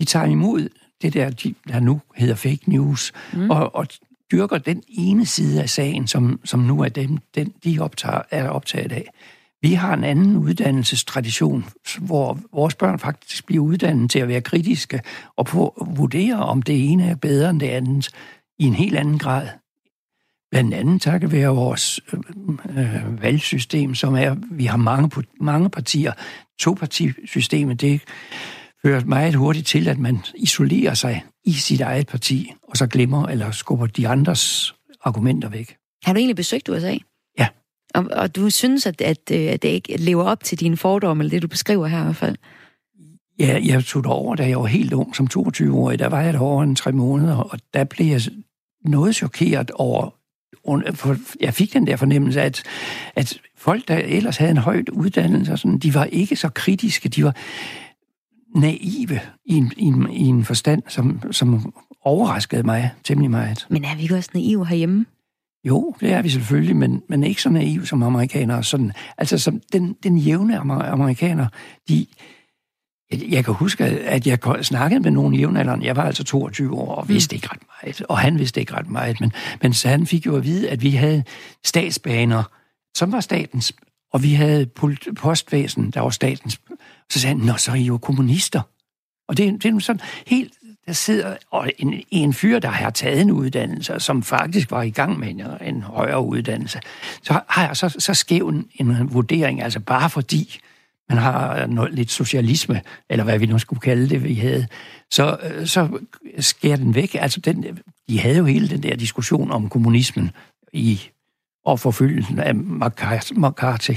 B: De tager imod det der, de, der nu hedder fake news, mm. og, og dyrker den ene side af sagen, som, som nu er dem, den, de optager, er optaget af. Vi har en anden uddannelsestradition, hvor vores børn faktisk bliver uddannet til at være kritiske og på at vurdere, om det ene er bedre end det andet i en helt anden grad. Blandt andet takket være vores øh, valgsystem, som er, vi har mange, mange partier. Topartisystemet, det fører meget hurtigt til, at man isolerer sig i sit eget parti, og så glemmer eller skubber de andres argumenter væk.
A: Har du egentlig besøgt USA? Og, og du synes, at, at, øh, at det ikke lever op til dine fordomme, eller det du beskriver her i hvert fald?
B: Ja, jeg tog derover, da jeg var helt ung, som 22-årig. Der var jeg derovre en tre måneder, og der blev jeg noget chokeret over jeg fik den der fornemmelse, at, at folk, der ellers havde en højt uddannelse, sådan, de var ikke så kritiske, de var naive i en, i en, i en forstand, som, som overraskede mig temmelig meget.
A: Men er vi ikke også naive herhjemme?
B: Jo, det er vi selvfølgelig, men, men ikke så naiv som amerikanere. Sådan, altså som den, den jævne amerikaner, de, jeg kan huske, at jeg snakkede med nogen jævnaldrende. Jeg var altså 22 år og vidste ikke ret meget. Og han vidste ikke ret meget. Men, men så han fik jo at vide, at vi havde statsbaner, som var statens. Og vi havde postvæsen, der var statens. Så sagde han, nå, så er I jo kommunister. Og det, det er sådan helt... Der sidder og en, en fyr, der har taget en uddannelse, som faktisk var i gang med en, en højere uddannelse, så har jeg så, så skæv en, en vurdering, altså bare fordi man har noget, lidt socialisme, eller hvad vi nu skulle kalde det, vi havde, så, øh, så sker den væk. Altså, den, de havde jo hele den der diskussion om kommunismen i og forfølgelsen af McCarthy,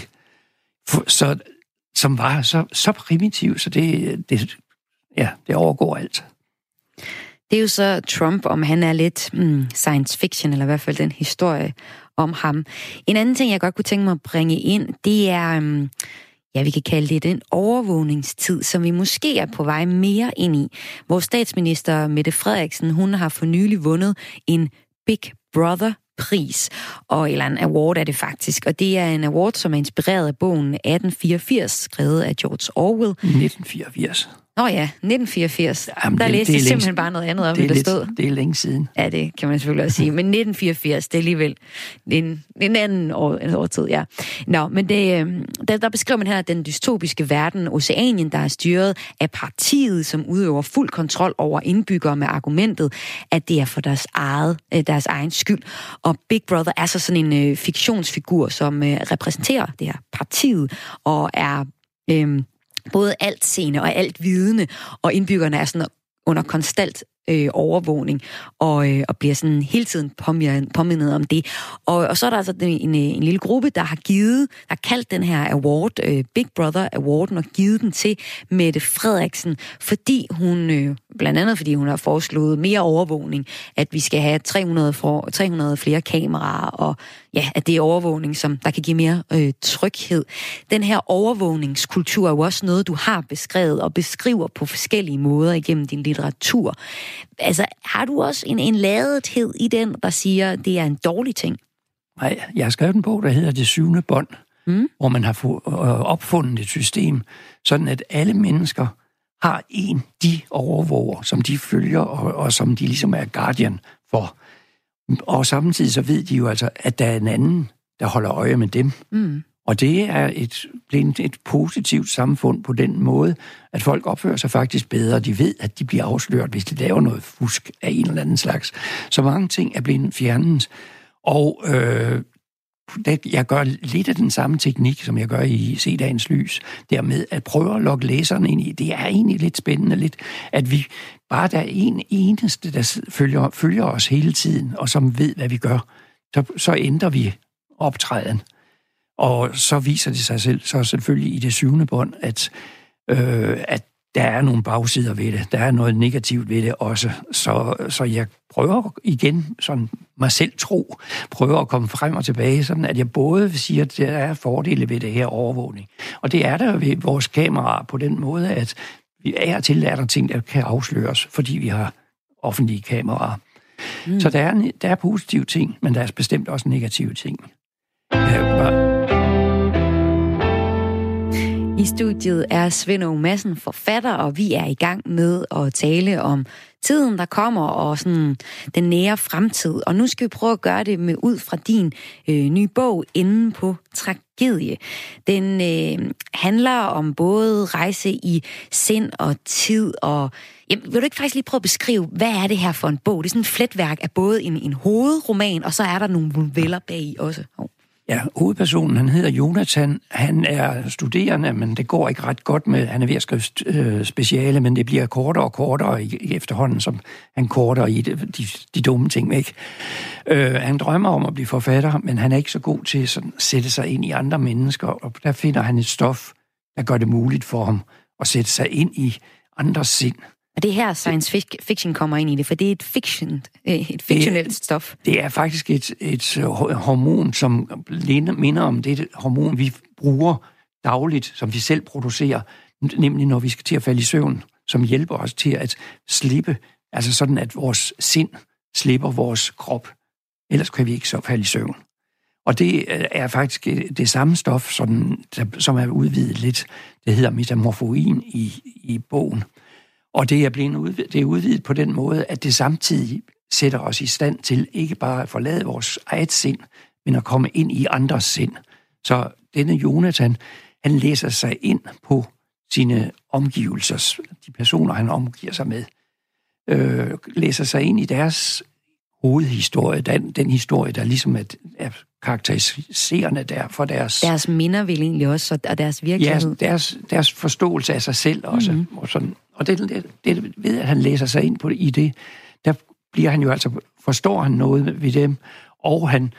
B: så, som var så, så primitiv, så det, det, ja, det overgår alt.
A: Det er jo så Trump, om han er lidt mm, science fiction, eller i hvert fald den historie om ham. En anden ting, jeg godt kunne tænke mig at bringe ind, det er... Mm, ja, vi kan kalde det den overvågningstid, som vi måske er på vej mere ind i. Vores statsminister Mette Frederiksen, hun har for nylig vundet en Big Brother pris, og eller en award er det faktisk. Og det er en award, som er inspireret af bogen 1884, skrevet af George Orwell.
B: 1984.
A: Nå ja, 1984. Jamen, der det, læste det jeg simpelthen bare noget andet om,
B: det,
A: der stod.
B: Det er længe siden.
A: Ja, det kan man selvfølgelig også sige. Men 1984, det er alligevel en, en anden år, en årtid, ja. Nå, men det, øhm, der, der beskriver man her den dystopiske verden, Oceanien, der er styret af partiet, som udøver fuld kontrol over indbyggere med argumentet, at det er for deres, eget, øh, deres egen skyld. Og Big Brother er så sådan en øh, fiktionsfigur, som øh, repræsenterer det her partiet, og er... Øh, både alt seende og alt vidende, og indbyggerne er sådan under konstant øh, overvågning, og, øh, og bliver sådan hele tiden påmindet om det. Og, og så er der altså en, en, en lille gruppe, der har givet, der har kaldt den her award, øh, Big Brother Awarden, og givet den til Mette Frederiksen, fordi hun, øh, blandt andet fordi hun har foreslået mere overvågning, at vi skal have 300, for, 300 flere kameraer, og ja, at det er overvågning, som der kan give mere øh, tryghed. Den her overvågningskultur er jo også noget, du har beskrevet og beskriver på forskellige måder igennem din litteratur. Altså, har du også en, en ladethed i den, der siger, at det er en dårlig ting?
B: Nej, jeg har skrevet en bog, der hedder Det syvende bånd, mm. hvor man har øh, opfundet et system, sådan at alle mennesker har en, de overvåger, som de følger, og, og som de ligesom er guardian for. Og samtidig så ved de jo altså, at der er en anden, der holder øje med dem. Mm. Og det er et, et, et positivt samfund på den måde, at folk opfører sig faktisk bedre. De ved, at de bliver afsløret, hvis de laver noget fusk af en eller anden slags. Så mange ting er blevet fjernet. Og øh, jeg gør lidt af den samme teknik, som jeg gør i Se Dagens Lys, dermed at prøve at lokke læseren ind i. Det er egentlig lidt spændende, lidt, at vi bare der er en eneste, der følger, følger os hele tiden, og som ved, hvad vi gør, så, så ændrer vi optræden. Og så viser det sig selv, så selvfølgelig i det syvende bånd, at, øh, at der er nogle bagsider ved det. Der er noget negativt ved det også. Så, så jeg prøver igen, sådan mig selv tro, prøver at komme frem og tilbage, sådan at jeg både siger, at der er fordele ved det her overvågning. Og det er der ved vores kamera på den måde, at vi er til, at der ting, der kan afsløres, fordi vi har offentlige kameraer. Mm. Så der er, der er positive ting, men der er bestemt også negative ting.
A: I studiet er Svend Madsen forfatter, og vi er i gang med at tale om tiden, der kommer, og sådan den nære fremtid. Og nu skal vi prøve at gøre det med ud fra din øh, nye bog, Inden på tragedie. Den øh, handler om både rejse i sind og tid, og jamen, vil du ikke faktisk lige prøve at beskrive, hvad er det her for en bog? Det er sådan et fletværk af både en, en hovedroman, og så er der nogle noveller bag i også. Oh.
B: Ja, hovedpersonen, han hedder Jonathan. Han er studerende, men det går ikke ret godt med, han er ved at skrive øh, speciale, men det bliver kortere og kortere i, efterhånden, som han korter i de, de, de dumme ting væk. Øh, han drømmer om at blive forfatter, men han er ikke så god til sådan, at sætte sig ind i andre mennesker, og der finder han et stof, der gør det muligt for ham at sætte sig ind i andres sind.
A: Og det er her science fiction kommer ind i det, for det er et, fiction, øh, et fiktionelt stof.
B: Det er faktisk et, et hormon, som minder om det hormon, vi bruger dagligt, som vi selv producerer, nemlig når vi skal til at falde i søvn, som hjælper os til at slippe, altså sådan, at vores sind slipper vores krop. Ellers kan vi ikke så falde i søvn. Og det er faktisk det samme stof, som, som er udvidet lidt. Det hedder metamorfoin i, i bogen. Og det er, blevet udvidet, det er udvidet på den måde, at det samtidig sætter os i stand til ikke bare at forlade vores eget sind, men at komme ind i andres sind. Så denne Jonathan, han læser sig ind på sine omgivelser, de personer, han omgiver sig med, øh, læser sig ind i deres hovedhistorie, den, den historie, der ligesom er, er karakteriserende der for deres...
A: Deres minder vil egentlig også, og deres virkelighed.
B: Ja, deres, deres forståelse af sig selv også. Mm-hmm. Og, sådan og det, det, det ved, at han læser sig ind på det, i det, der bliver han jo altså, forstår han noget ved dem, og han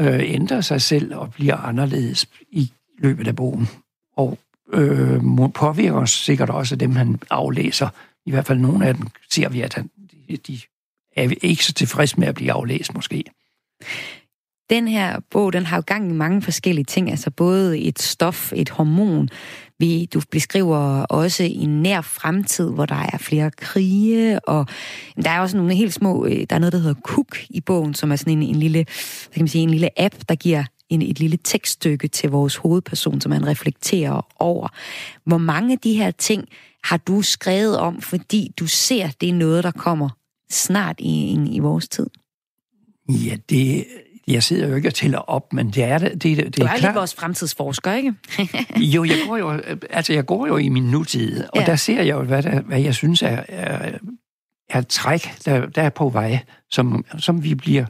B: øh, ændrer sig selv og bliver anderledes i løbet af bogen. Og øh, påvirker os sikkert også dem, han aflæser. I hvert fald nogle af dem ser vi, at han, de, de er ikke så tilfredse med at blive aflæst måske.
A: Den her bog, den har jo gang i mange forskellige ting, altså både et stof, et hormon. Vi, du beskriver også en nær fremtid, hvor der er flere krige, og der er også nogle helt små, øh, der er noget, der hedder Cook i bogen, som er sådan en, en lille, hvad kan man sige, en lille app, der giver en, et lille tekststykke til vores hovedperson, som man reflekterer over. Hvor mange af de her ting har du skrevet om, fordi du ser, det er noget, der kommer snart i, i, i vores tid?
B: Ja, det, jeg sidder jo ikke og tæller op, men det er det. det, det
A: du er, er lidt vores fremtidsforsker, ikke?
B: jo, jeg går jo, altså jeg går jo i min nutid, og ja. der ser jeg jo, hvad, der, hvad jeg synes er, er, er et træk, der, der er på vej, som, som vi bliver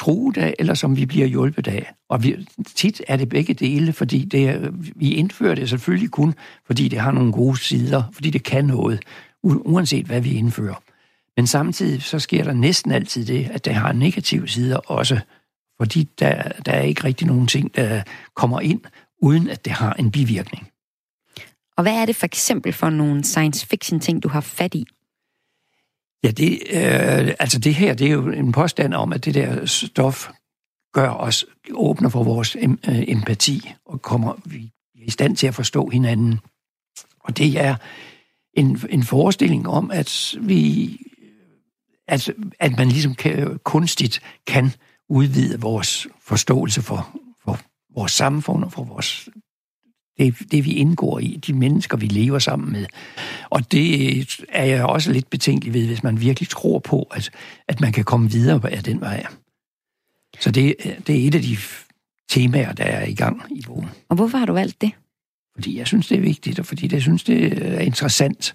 B: truet af, eller som vi bliver hjulpet af. Og vi, tit er det begge dele, fordi det, vi indfører det selvfølgelig kun, fordi det har nogle gode sider, fordi det kan noget, uanset hvad vi indfører. Men samtidig så sker der næsten altid det, at det har negative sider også, fordi der, der er ikke rigtig nogen ting, der kommer ind, uden at det har en bivirkning.
A: Og hvad er det for eksempel for nogle science fiction ting, du har fat i?
B: Ja, det, øh, altså det her, det er jo en påstand om, at det der stof gør os åbner for vores em, øh, empati, og kommer vi er i stand til at forstå hinanden. Og det er en, en forestilling om, at vi at, at man ligesom kan, kunstigt kan udvide vores forståelse for, for vores samfund og for vores det, det, vi indgår i, de mennesker, vi lever sammen med. Og det er jeg også lidt betænkelig ved, hvis man virkelig tror på, at, at man kan komme videre af den vej. Så det, det er et af de temaer, der er i gang i bogen.
A: Og hvorfor har du valgt det?
B: Fordi jeg synes, det er vigtigt, og fordi jeg synes, det er interessant.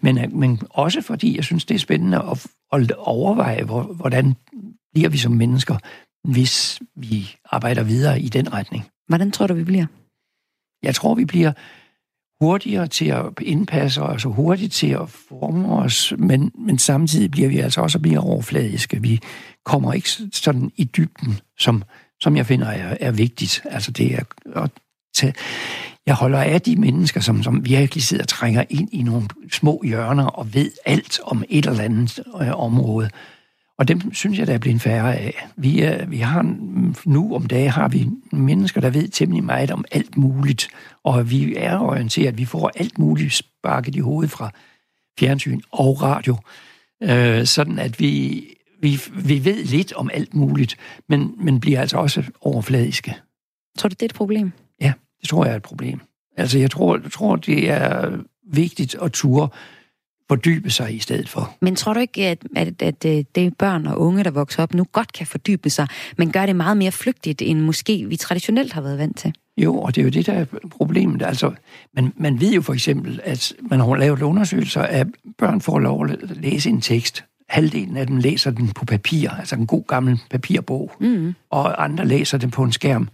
B: Men, men også fordi jeg synes, det er spændende at, at overveje, hvordan bliver vi som mennesker, hvis vi arbejder videre i den retning.
A: Hvordan tror du, vi bliver?
B: Jeg tror, vi bliver hurtigere til at indpasse os, og hurtigt til at forme os, men, men samtidig bliver vi altså også mere overfladiske. Vi kommer ikke sådan i dybden, som, som jeg finder er, er vigtigt. Altså det er at tage, jeg holder af de mennesker, som, som virkelig sidder og trænger ind i nogle små hjørner og ved alt om et eller andet øh, område. Og dem synes jeg, der er blevet færre af. Vi, er, vi har nu om dagen har vi mennesker, der ved temmelig meget om alt muligt, og vi er orienteret, vi får alt muligt sparket i hovedet fra fjernsyn og radio, øh, sådan at vi, vi, vi ved lidt om alt muligt, men, men bliver altså også overfladiske.
A: Tror du, det er et problem?
B: Det tror jeg er et problem. Altså, jeg tror, jeg tror det er vigtigt at ture fordybe sig i stedet for.
A: Men tror du ikke, at, at, at, at det børn og unge, der vokser op nu, godt kan fordybe sig, men gør det meget mere flygtigt, end måske vi traditionelt har været vant til?
B: Jo, og det er jo det, der er problemet. Altså, man, man ved jo for eksempel, at man har lavet undersøgelser, at børn får lov at læse en tekst. Halvdelen af dem læser den på papir, altså en god gammel papirbog, mm. og andre læser den på en skærm.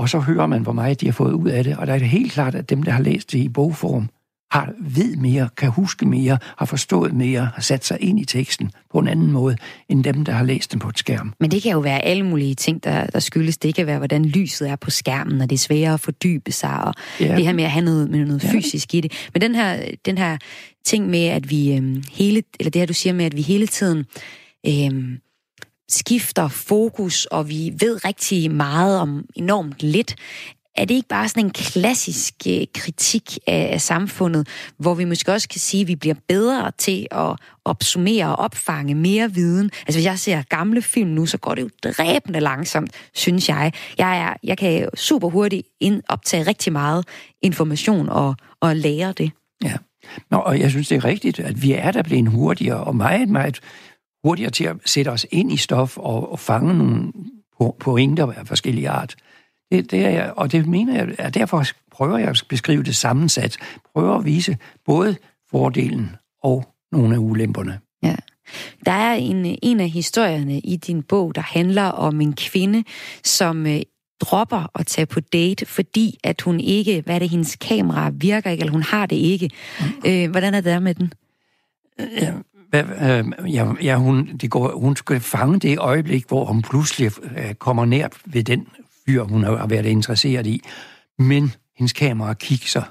B: Og så hører man, hvor meget de har fået ud af det, og der er det helt klart, at dem, der har læst det i bogform, har ved mere, kan huske mere, har forstået mere, har sat sig ind i teksten på en anden måde, end dem, der har læst den på et skærm.
A: Men det kan jo være alle mulige ting, der, der skyldes. Det kan være, hvordan lyset er på skærmen, og det er sværere at fordybe sig, og ja. det her med at have noget, med noget ja. fysisk i det. Men den her, den her ting med, at vi øhm, hele, eller det her, du siger med, at vi hele tiden øhm, skifter fokus, og vi ved rigtig meget om enormt lidt, er det ikke bare sådan en klassisk øh, kritik af, af samfundet, hvor vi måske også kan sige, at vi bliver bedre til at opsummere og opfange mere viden? Altså hvis jeg ser gamle film nu, så går det jo dræbende langsomt, synes jeg. Jeg, er, jeg kan super hurtigt ind, optage rigtig meget information og, og lære det.
B: Ja, Nå, og jeg synes, det er rigtigt, at vi er der blevet hurtigere og meget, meget hurtigere til at sætte os ind i stof og, og fange nogle pointer af forskellige art. Det, det er jeg, og det mener jeg, at derfor prøver jeg at beskrive det sammensat. Prøver at vise både fordelen og nogle af ulemperne.
A: Ja. Der er en, en af historierne i din bog, der handler om en kvinde, som øh, dropper at tage på date, fordi at hun ikke, hvad er det, hendes kamera virker ikke, eller hun har det ikke. Mm. Øh, hvordan er det der med den?
B: Ja, øh, ja, ja hun, det går, hun skal fange det øjeblik, hvor hun pludselig øh, kommer nær ved den fyr, hun har været interesseret i. Men hendes kamera kigger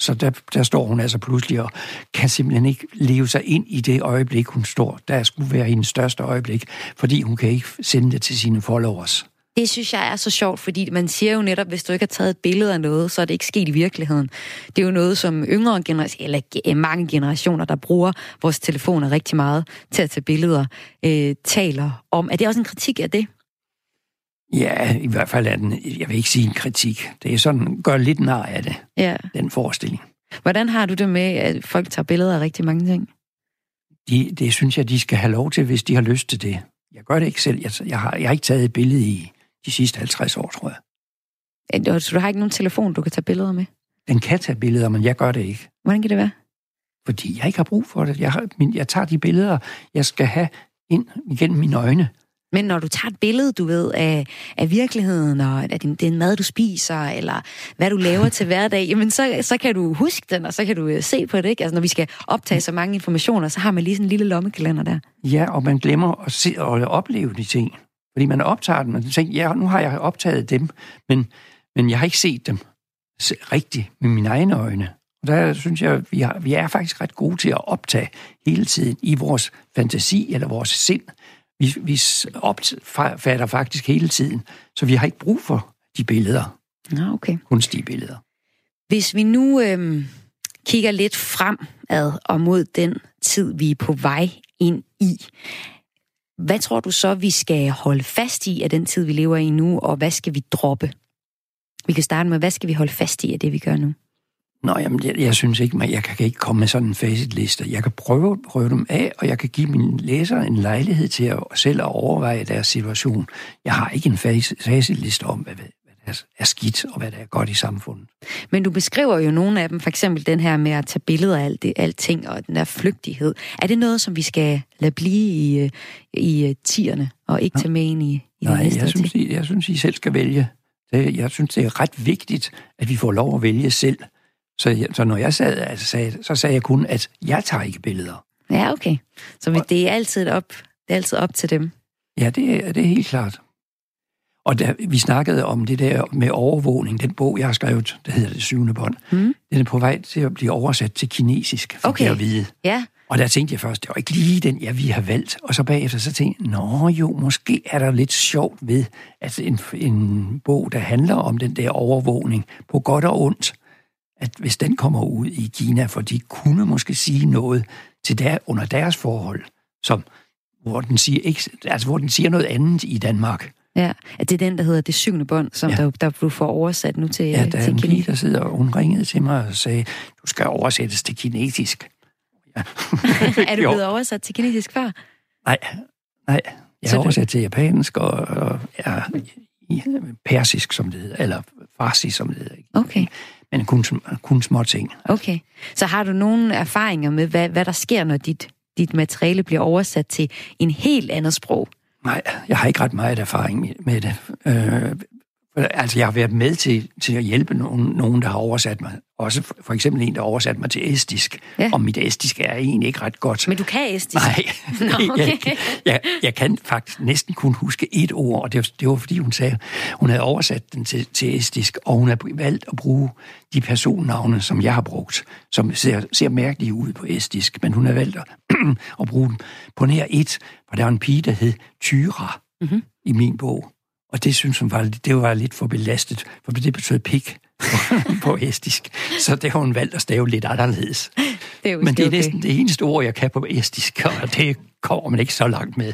B: så der, der står hun altså pludselig og kan simpelthen ikke leve sig ind i det øjeblik, hun står. Der skulle være hendes største øjeblik, fordi hun kan ikke sende det til sine followers.
A: Det synes jeg er så sjovt, fordi man siger jo netop, hvis du ikke har taget et billede af noget, så er det ikke sket i virkeligheden. Det er jo noget, som yngre generationer, eller mange generationer, der bruger vores telefoner rigtig meget til at tage billeder, øh, taler om. Er det også en kritik af det?
B: Ja, i hvert fald er den, jeg vil ikke sige en kritik. Det er sådan, gør lidt nar af det, ja. den forestilling.
A: Hvordan har du det med, at folk tager billeder af rigtig mange ting?
B: De, det synes jeg, de skal have lov til, hvis de har lyst til det. Jeg gør det ikke selv. Jeg, jeg, har, jeg har ikke taget et billede i de sidste 50 år, tror jeg.
A: Så du har ikke nogen telefon, du kan tage billeder med?
B: Den kan tage billeder, men jeg gør det ikke.
A: Hvordan kan det være?
B: Fordi jeg ikke har brug for det. Jeg, har, min, jeg tager de billeder, jeg skal have ind igennem mine øjne.
A: Men når du tager et billede, du ved, af, af virkeligheden, og af din, den mad, du spiser, eller hvad du laver til hverdag, jamen så, så kan du huske den, og så kan du øh, se på det, ikke? Altså når vi skal optage så mange informationer, så har man lige sådan en lille lommekalender der.
B: Ja, og man glemmer at se og opleve de ting. Fordi man optager dem, og tænker, ja, nu har jeg optaget dem, men, men jeg har ikke set dem rigtigt med mine egne øjne. Og der synes jeg, vi, har, vi er faktisk ret gode til at optage hele tiden i vores fantasi eller vores sind. Vi, vi opfatter faktisk hele tiden, så vi har ikke brug for de billeder.
A: Nå, okay.
B: Kunstige billeder.
A: Hvis vi nu øhm, kigger lidt fremad og mod den tid, vi er på vej ind i, hvad tror du så, vi skal holde fast i af den tid, vi lever i nu, og hvad skal vi droppe? Vi kan starte med, hvad skal vi holde fast i af det, vi gør nu?
B: Nå, jamen, jeg, jeg synes ikke, man, jeg kan ikke komme med sådan en facitliste. Jeg kan prøve, prøve dem af, og jeg kan give mine læsere en lejlighed til at selv at overveje deres situation. Jeg har ikke en facitliste om, hvad, der er skidt, og hvad der er godt i samfundet.
A: Men du beskriver jo nogle af dem, for eksempel den her med at tage billeder af alt det, alting, og den der flygtighed. Er det noget, som vi skal lade blive i, øh, i øh, tierne, og ikke tage med ind i, i
B: Nej,
A: det næste
B: jeg synes, I, jeg synes, I selv skal vælge. Det, jeg synes, det er ret vigtigt, at vi får lov at vælge selv. Så, jeg, så når jeg sad, altså, sagde, så sagde jeg kun, at jeg tager ikke billeder.
A: Ja, okay. Så og, det er altid op, det er altid op til dem.
B: Ja, det er, det er helt klart. Og da vi snakkede om det der med overvågning, den bog, jeg har skrevet, der hedder Det syvende bånd, mm. den er på vej til at blive oversat til kinesisk, for okay. at vide.
A: Ja.
B: Og der tænkte jeg først, det var ikke lige den, jeg vi har valgt. Og så bagefter så tænkte jeg, nå jo, måske er der lidt sjovt ved, at en, en bog, der handler om den der overvågning, på godt og ondt, at hvis den kommer ud i Kina, for de kunne måske sige noget til der, under deres forhold, som, hvor, den siger, ikke, altså, hvor den siger noget andet i Danmark.
A: Ja, at det er den, der hedder Det syvende bånd, som ja. der, der du får oversat nu til
B: Ja, der
A: er
B: en pige, der sidder, og hun ringede til mig og sagde, du skal oversættes til kinesisk.
A: Ja. er du blevet oversat til kinesisk før?
B: Nej, nej. Jeg er oversat til japansk og, og ja, persisk, som det hedder, eller farsi, som det hedder.
A: Okay
B: men kun, kun små ting.
A: Okay. Så har du nogle erfaringer med, hvad, hvad der sker, når dit, dit materiale bliver oversat til en helt andet sprog?
B: Nej, jeg har ikke ret meget erfaring med det. Øh, Altså, jeg har været med til, til at hjælpe nogen, nogen, der har oversat mig. Også for, for eksempel en, der har oversat mig til estisk. Ja. Og mit estisk er egentlig ikke ret godt.
A: Men du kan estisk?
B: Nej,
A: Nå, okay.
B: jeg, jeg, jeg kan faktisk næsten kun huske et ord, og det var, det var fordi, hun sagde, hun havde oversat den til, til estisk, og hun har valgt at bruge de personnavne, som jeg har brugt, som ser, ser mærkelige ud på estisk, men hun har valgt at, at bruge dem på nær et, hvor der var en pige, der hed Tyra mm-hmm. i min bog. Og det synes hun var, det var lidt for belastet, for det betød pik på, estisk. Så det har hun valgt at stave lidt anderledes.
A: Det er jo
B: Men det er
A: okay.
B: næsten det eneste ord, jeg kan på estisk, og det kommer man ikke så langt med.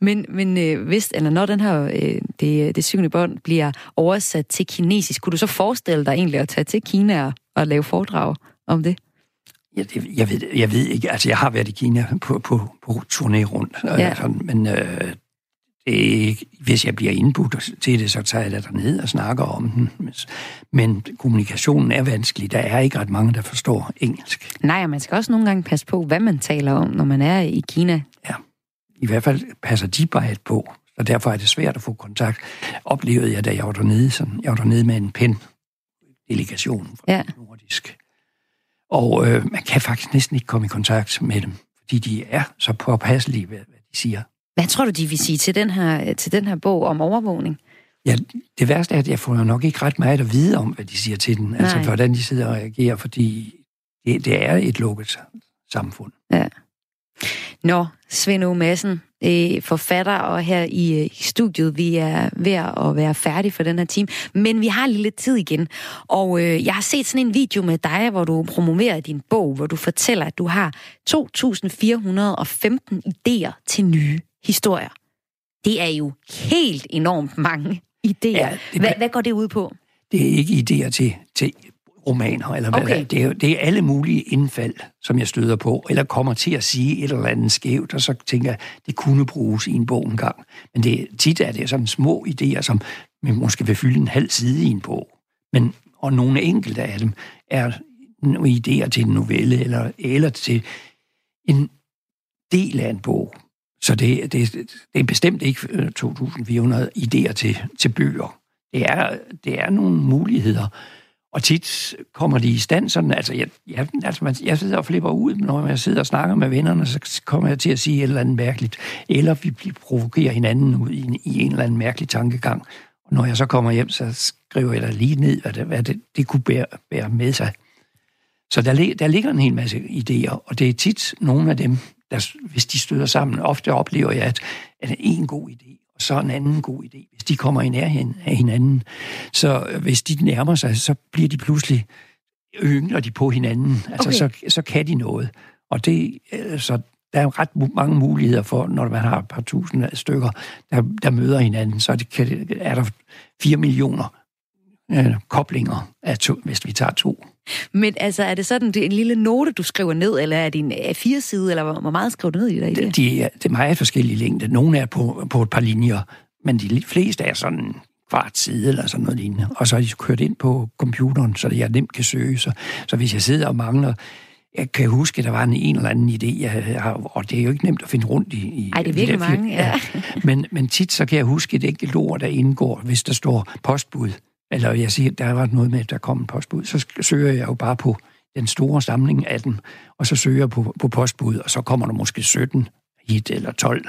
A: Men, men øh, hvis, eller når den her, øh, det, det syvende bånd bliver oversat til kinesisk, kunne du så forestille dig egentlig at tage til Kina og, og lave foredrag om det?
B: Jeg, jeg, ved, jeg ved ikke, altså jeg har været i Kina på, på, på turné rundt,
A: Ja.
B: ja. sådan, men øh, det hvis jeg bliver indbudt til det, så tager jeg det ned og snakker om den. Men kommunikationen er vanskelig. Der er ikke ret mange, der forstår engelsk.
A: Nej, og man skal også nogle gange passe på, hvad man taler om, når man er i Kina.
B: I hvert fald passer de bare et på, og derfor er det svært at få kontakt. Oplevede jeg, da jeg var dernede, sådan, jeg var dernede med en pen delegation fra
A: Ja.
B: Nordisk. Og øh, man kan faktisk næsten ikke komme i kontakt med dem, fordi de er så påpasselige, hvad, hvad de siger.
A: Hvad tror du, de vil sige til den her, til den her bog om overvågning?
B: Ja, det værste er, at jeg får nok ikke ret meget at vide om, hvad de siger til den. Altså,
A: Nej.
B: hvordan de sidder og reagerer, fordi det, det er et lukket samfund.
A: Ja. Nå, Svend O. Madsen, øh, forfatter, og her i, øh, studiet, vi er ved at være færdige for den her time, men vi har lige lidt tid igen, og øh, jeg har set sådan en video med dig, hvor du promoverer din bog, hvor du fortæller, at du har 2.415 idéer til nye historier. Det er jo helt enormt mange idéer.
B: Ja, det-
A: hvad, hvad går det ud på?
B: Det er ikke idéer til, til romaner, eller hvad
A: Okay.
B: det, er, det er alle mulige indfald, som jeg støder på, eller kommer til at sige et eller andet skævt, og så tænker jeg, det kunne bruges i en bog en gang. Men det, tit er det sådan små idéer, som man måske vil fylde en halv side i en bog. Men, og nogle enkelte af dem er nogle idéer til en novelle, eller, eller til en del af en bog. Så det, det, det er bestemt ikke øh, 2.400 idéer til, til bøger. Det er, det er nogle muligheder. Og tit kommer de i stand sådan, altså jeg, jeg, altså man, jeg sidder og flipper ud, når jeg sidder og snakker med vennerne, så kommer jeg til at sige et eller andet mærkeligt. Eller vi bliver- provokerer hinanden ud i en, i en eller anden mærkelig tankegang. Og når jeg så kommer hjem, så skriver jeg da lige ned, hvad det, hvad det, det kunne bære, bære med sig. Så der, der ligger en hel masse idéer, og det er tit nogle af dem, der, hvis de støder sammen, ofte oplever jeg, at, at en god idé, og så en anden god idé, hvis de kommer i nærheden af hinanden. Så øh, hvis de nærmer sig, så bliver de pludselig yngler de på hinanden. Altså,
A: Okay.
B: så, så kan de noget. Og det, øh, så der er ret mange muligheder for, når man har et par tusind stykker, der, der møder hinanden, så det kan, er der fire millioner øh, koblinger, af to, hvis vi tager to.
A: Men altså, er det sådan, det er en lille note, du skriver ned, eller er det en A4-side, eller hvor meget skriver du ned i der idéer?
B: De, de er, det er meget forskellige længder. Nogle er på, på et par linjer, men de fleste er sådan kvart side eller sådan noget lignende. Og så er de kørt ind på computeren, så jeg nemt kan søge. Så, så hvis jeg sidder og mangler... Jeg kan huske, at der var en, en eller anden idé, jeg har, og det er jo ikke nemt at finde rundt i... i
A: Ej, det er virkelig mange, ja.
B: Men, men tit så kan jeg huske et enkelt ord, der indgår, hvis der står postbud. Eller jeg siger, der var noget med, at der kom en postbud. Så søger jeg jo bare på den store samling af dem, og så søger jeg på, på postbud, og så kommer der måske 17 hit eller 12.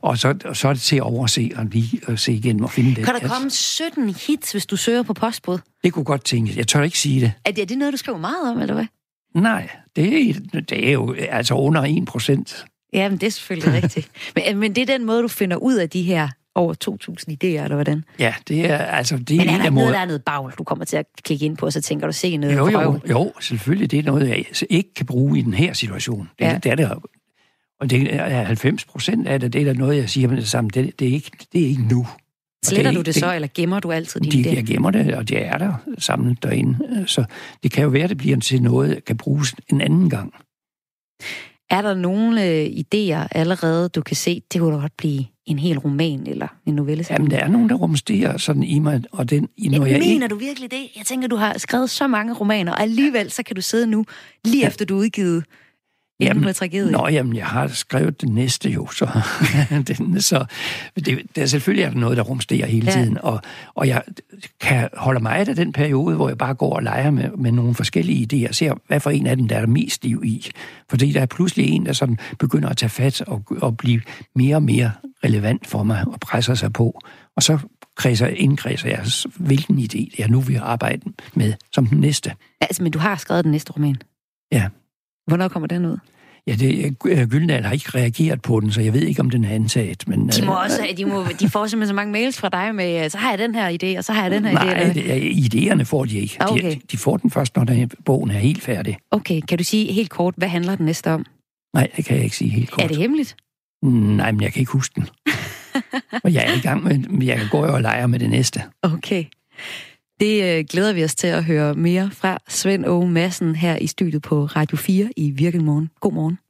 B: Og så, og så er det til at overse og lige at se igen og finde det.
A: Kan der komme 17 hits, hvis du søger på postbud?
B: Det kunne godt tænkes. Jeg tør ikke sige det.
A: Er det, er det noget, du skriver meget om, eller hvad?
B: Nej, det er, det er jo altså under 1 procent.
A: Ja, men det er selvfølgelig rigtigt. Men, men det er den måde, du finder ud af de her over 2.000 idéer, eller hvordan?
B: Ja, det er altså... Det
A: Men er
B: en
A: der ikke noget, der er noget bagl, du kommer til at klikke ind på, og så tænker du, se noget
B: Jo, jo, jo, selvfølgelig. Det er noget, jeg ikke kan bruge i den her situation. Det,
A: Ja.
B: ja. det er det. Og det er 90 procent af det, det er der noget, jeg siger med det samme. Det, det, er, ikke, det er ikke nu.
A: Sletter
B: er
A: du
B: ikke-
A: det så, eller gemmer du altid
B: de,
A: dine idéer?
B: Jeg gemmer det, og det er der samlet derinde. Så det kan jo være, at det bliver til noget, der kan bruges en anden gang.
A: Er der nogle øh, idéer allerede, du kan se, det kunne da godt blive en hel roman eller en novelle?
B: Jamen, der er nogen, der rumsterer sådan i mig, og den, når jeg
A: Mener
B: ikke...
A: du virkelig det? Jeg tænker, du har skrevet så mange romaner, og alligevel så kan du sidde nu, lige efter du er udgivet Inden på tragedie.
B: Nå, jamen, jeg har skrevet det næste jo, så, den, så det, det er selvfølgelig er der noget, der rumsterer hele ja. tiden, og, og jeg kan holde mig af den periode, hvor jeg bare går og leger med, med nogle forskellige idéer, ser, hvad for en af dem, der er mest liv i. Fordi der er pludselig en, der som begynder at tage fat og, og blive mere og mere relevant for mig og presser sig på. Og så kredser, indkredser jeg, hvilken idé jeg nu vil arbejde med som den næste.
A: Altså, men du har skrevet den næste roman?
B: Ja.
A: Hvornår kommer den ud?
B: Ja, det, øh, Gyldendal har ikke reageret på den, så jeg ved ikke, om den er antaget. Men,
A: de, må øh, også, de, må, de får simpelthen så mange mails fra dig med, øh, så har jeg den her idé, og så har jeg den her
B: nej,
A: idé.
B: Nej, idéerne får de ikke. Okay. De, de får den først, når den, bogen er helt færdig.
A: Okay, kan du sige helt kort, hvad handler den næste om?
B: Nej, det kan jeg ikke sige helt kort.
A: Er det hemmeligt?
B: Nej, men jeg kan ikke huske den. og jeg er i gang med, jeg går jo og leger med det næste.
A: Okay. Det øh, glæder vi os til at høre mere fra Svend O. Madsen her i studiet på Radio 4 i Virkelmorgen. God morgen.